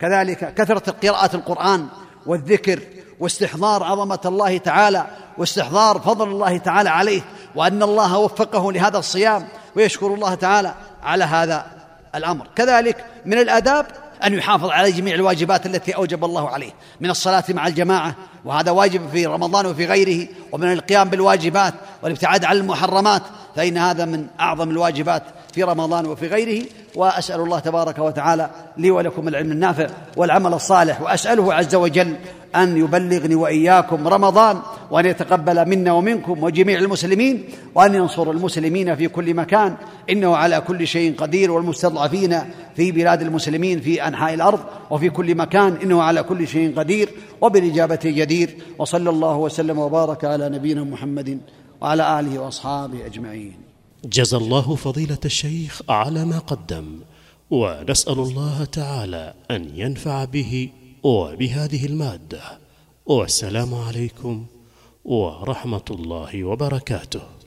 كذلك كثرة قراءة القرآن والذكر واستحضار عظمة الله تعالى واستحضار فضل الله تعالى عليه وأن الله وفقه لهذا الصيام ويشكر الله تعالى على هذا الأمر. كذلك من الآداب أن يحافظ على جميع الواجبات التي أوجب الله عليه من الصلاة مع الجماعة وهذا واجب في رمضان وفي غيره ومن القيام بالواجبات والابتعاد عن المحرمات فإن هذا من أعظم الواجبات في رمضان وفي غيره وأسأل الله تبارك وتعالى لي ولكم العلم النافع والعمل الصالح وأسأله عز وجل أن يبلغني وإياكم رمضان وأن يتقبل منا ومنكم وجميع المسلمين وأن ينصر المسلمين في كل مكان. إنه على كل شيء قدير والمستضعفين في بلاد المسلمين في أنحاء الأرض وفي كل مكان. إنه على كل شيء قدير وبالإجابة جدير. وصلى الله وسلم وبارك على نبينا محمد وعلى آله وأصحابه أجمعين. جزى الله فضيلة الشيخ على ما قدم ونسأل الله تعالى أن ينفع به وبهذه المادة. والسلام عليكم ورحمة الله وبركاته.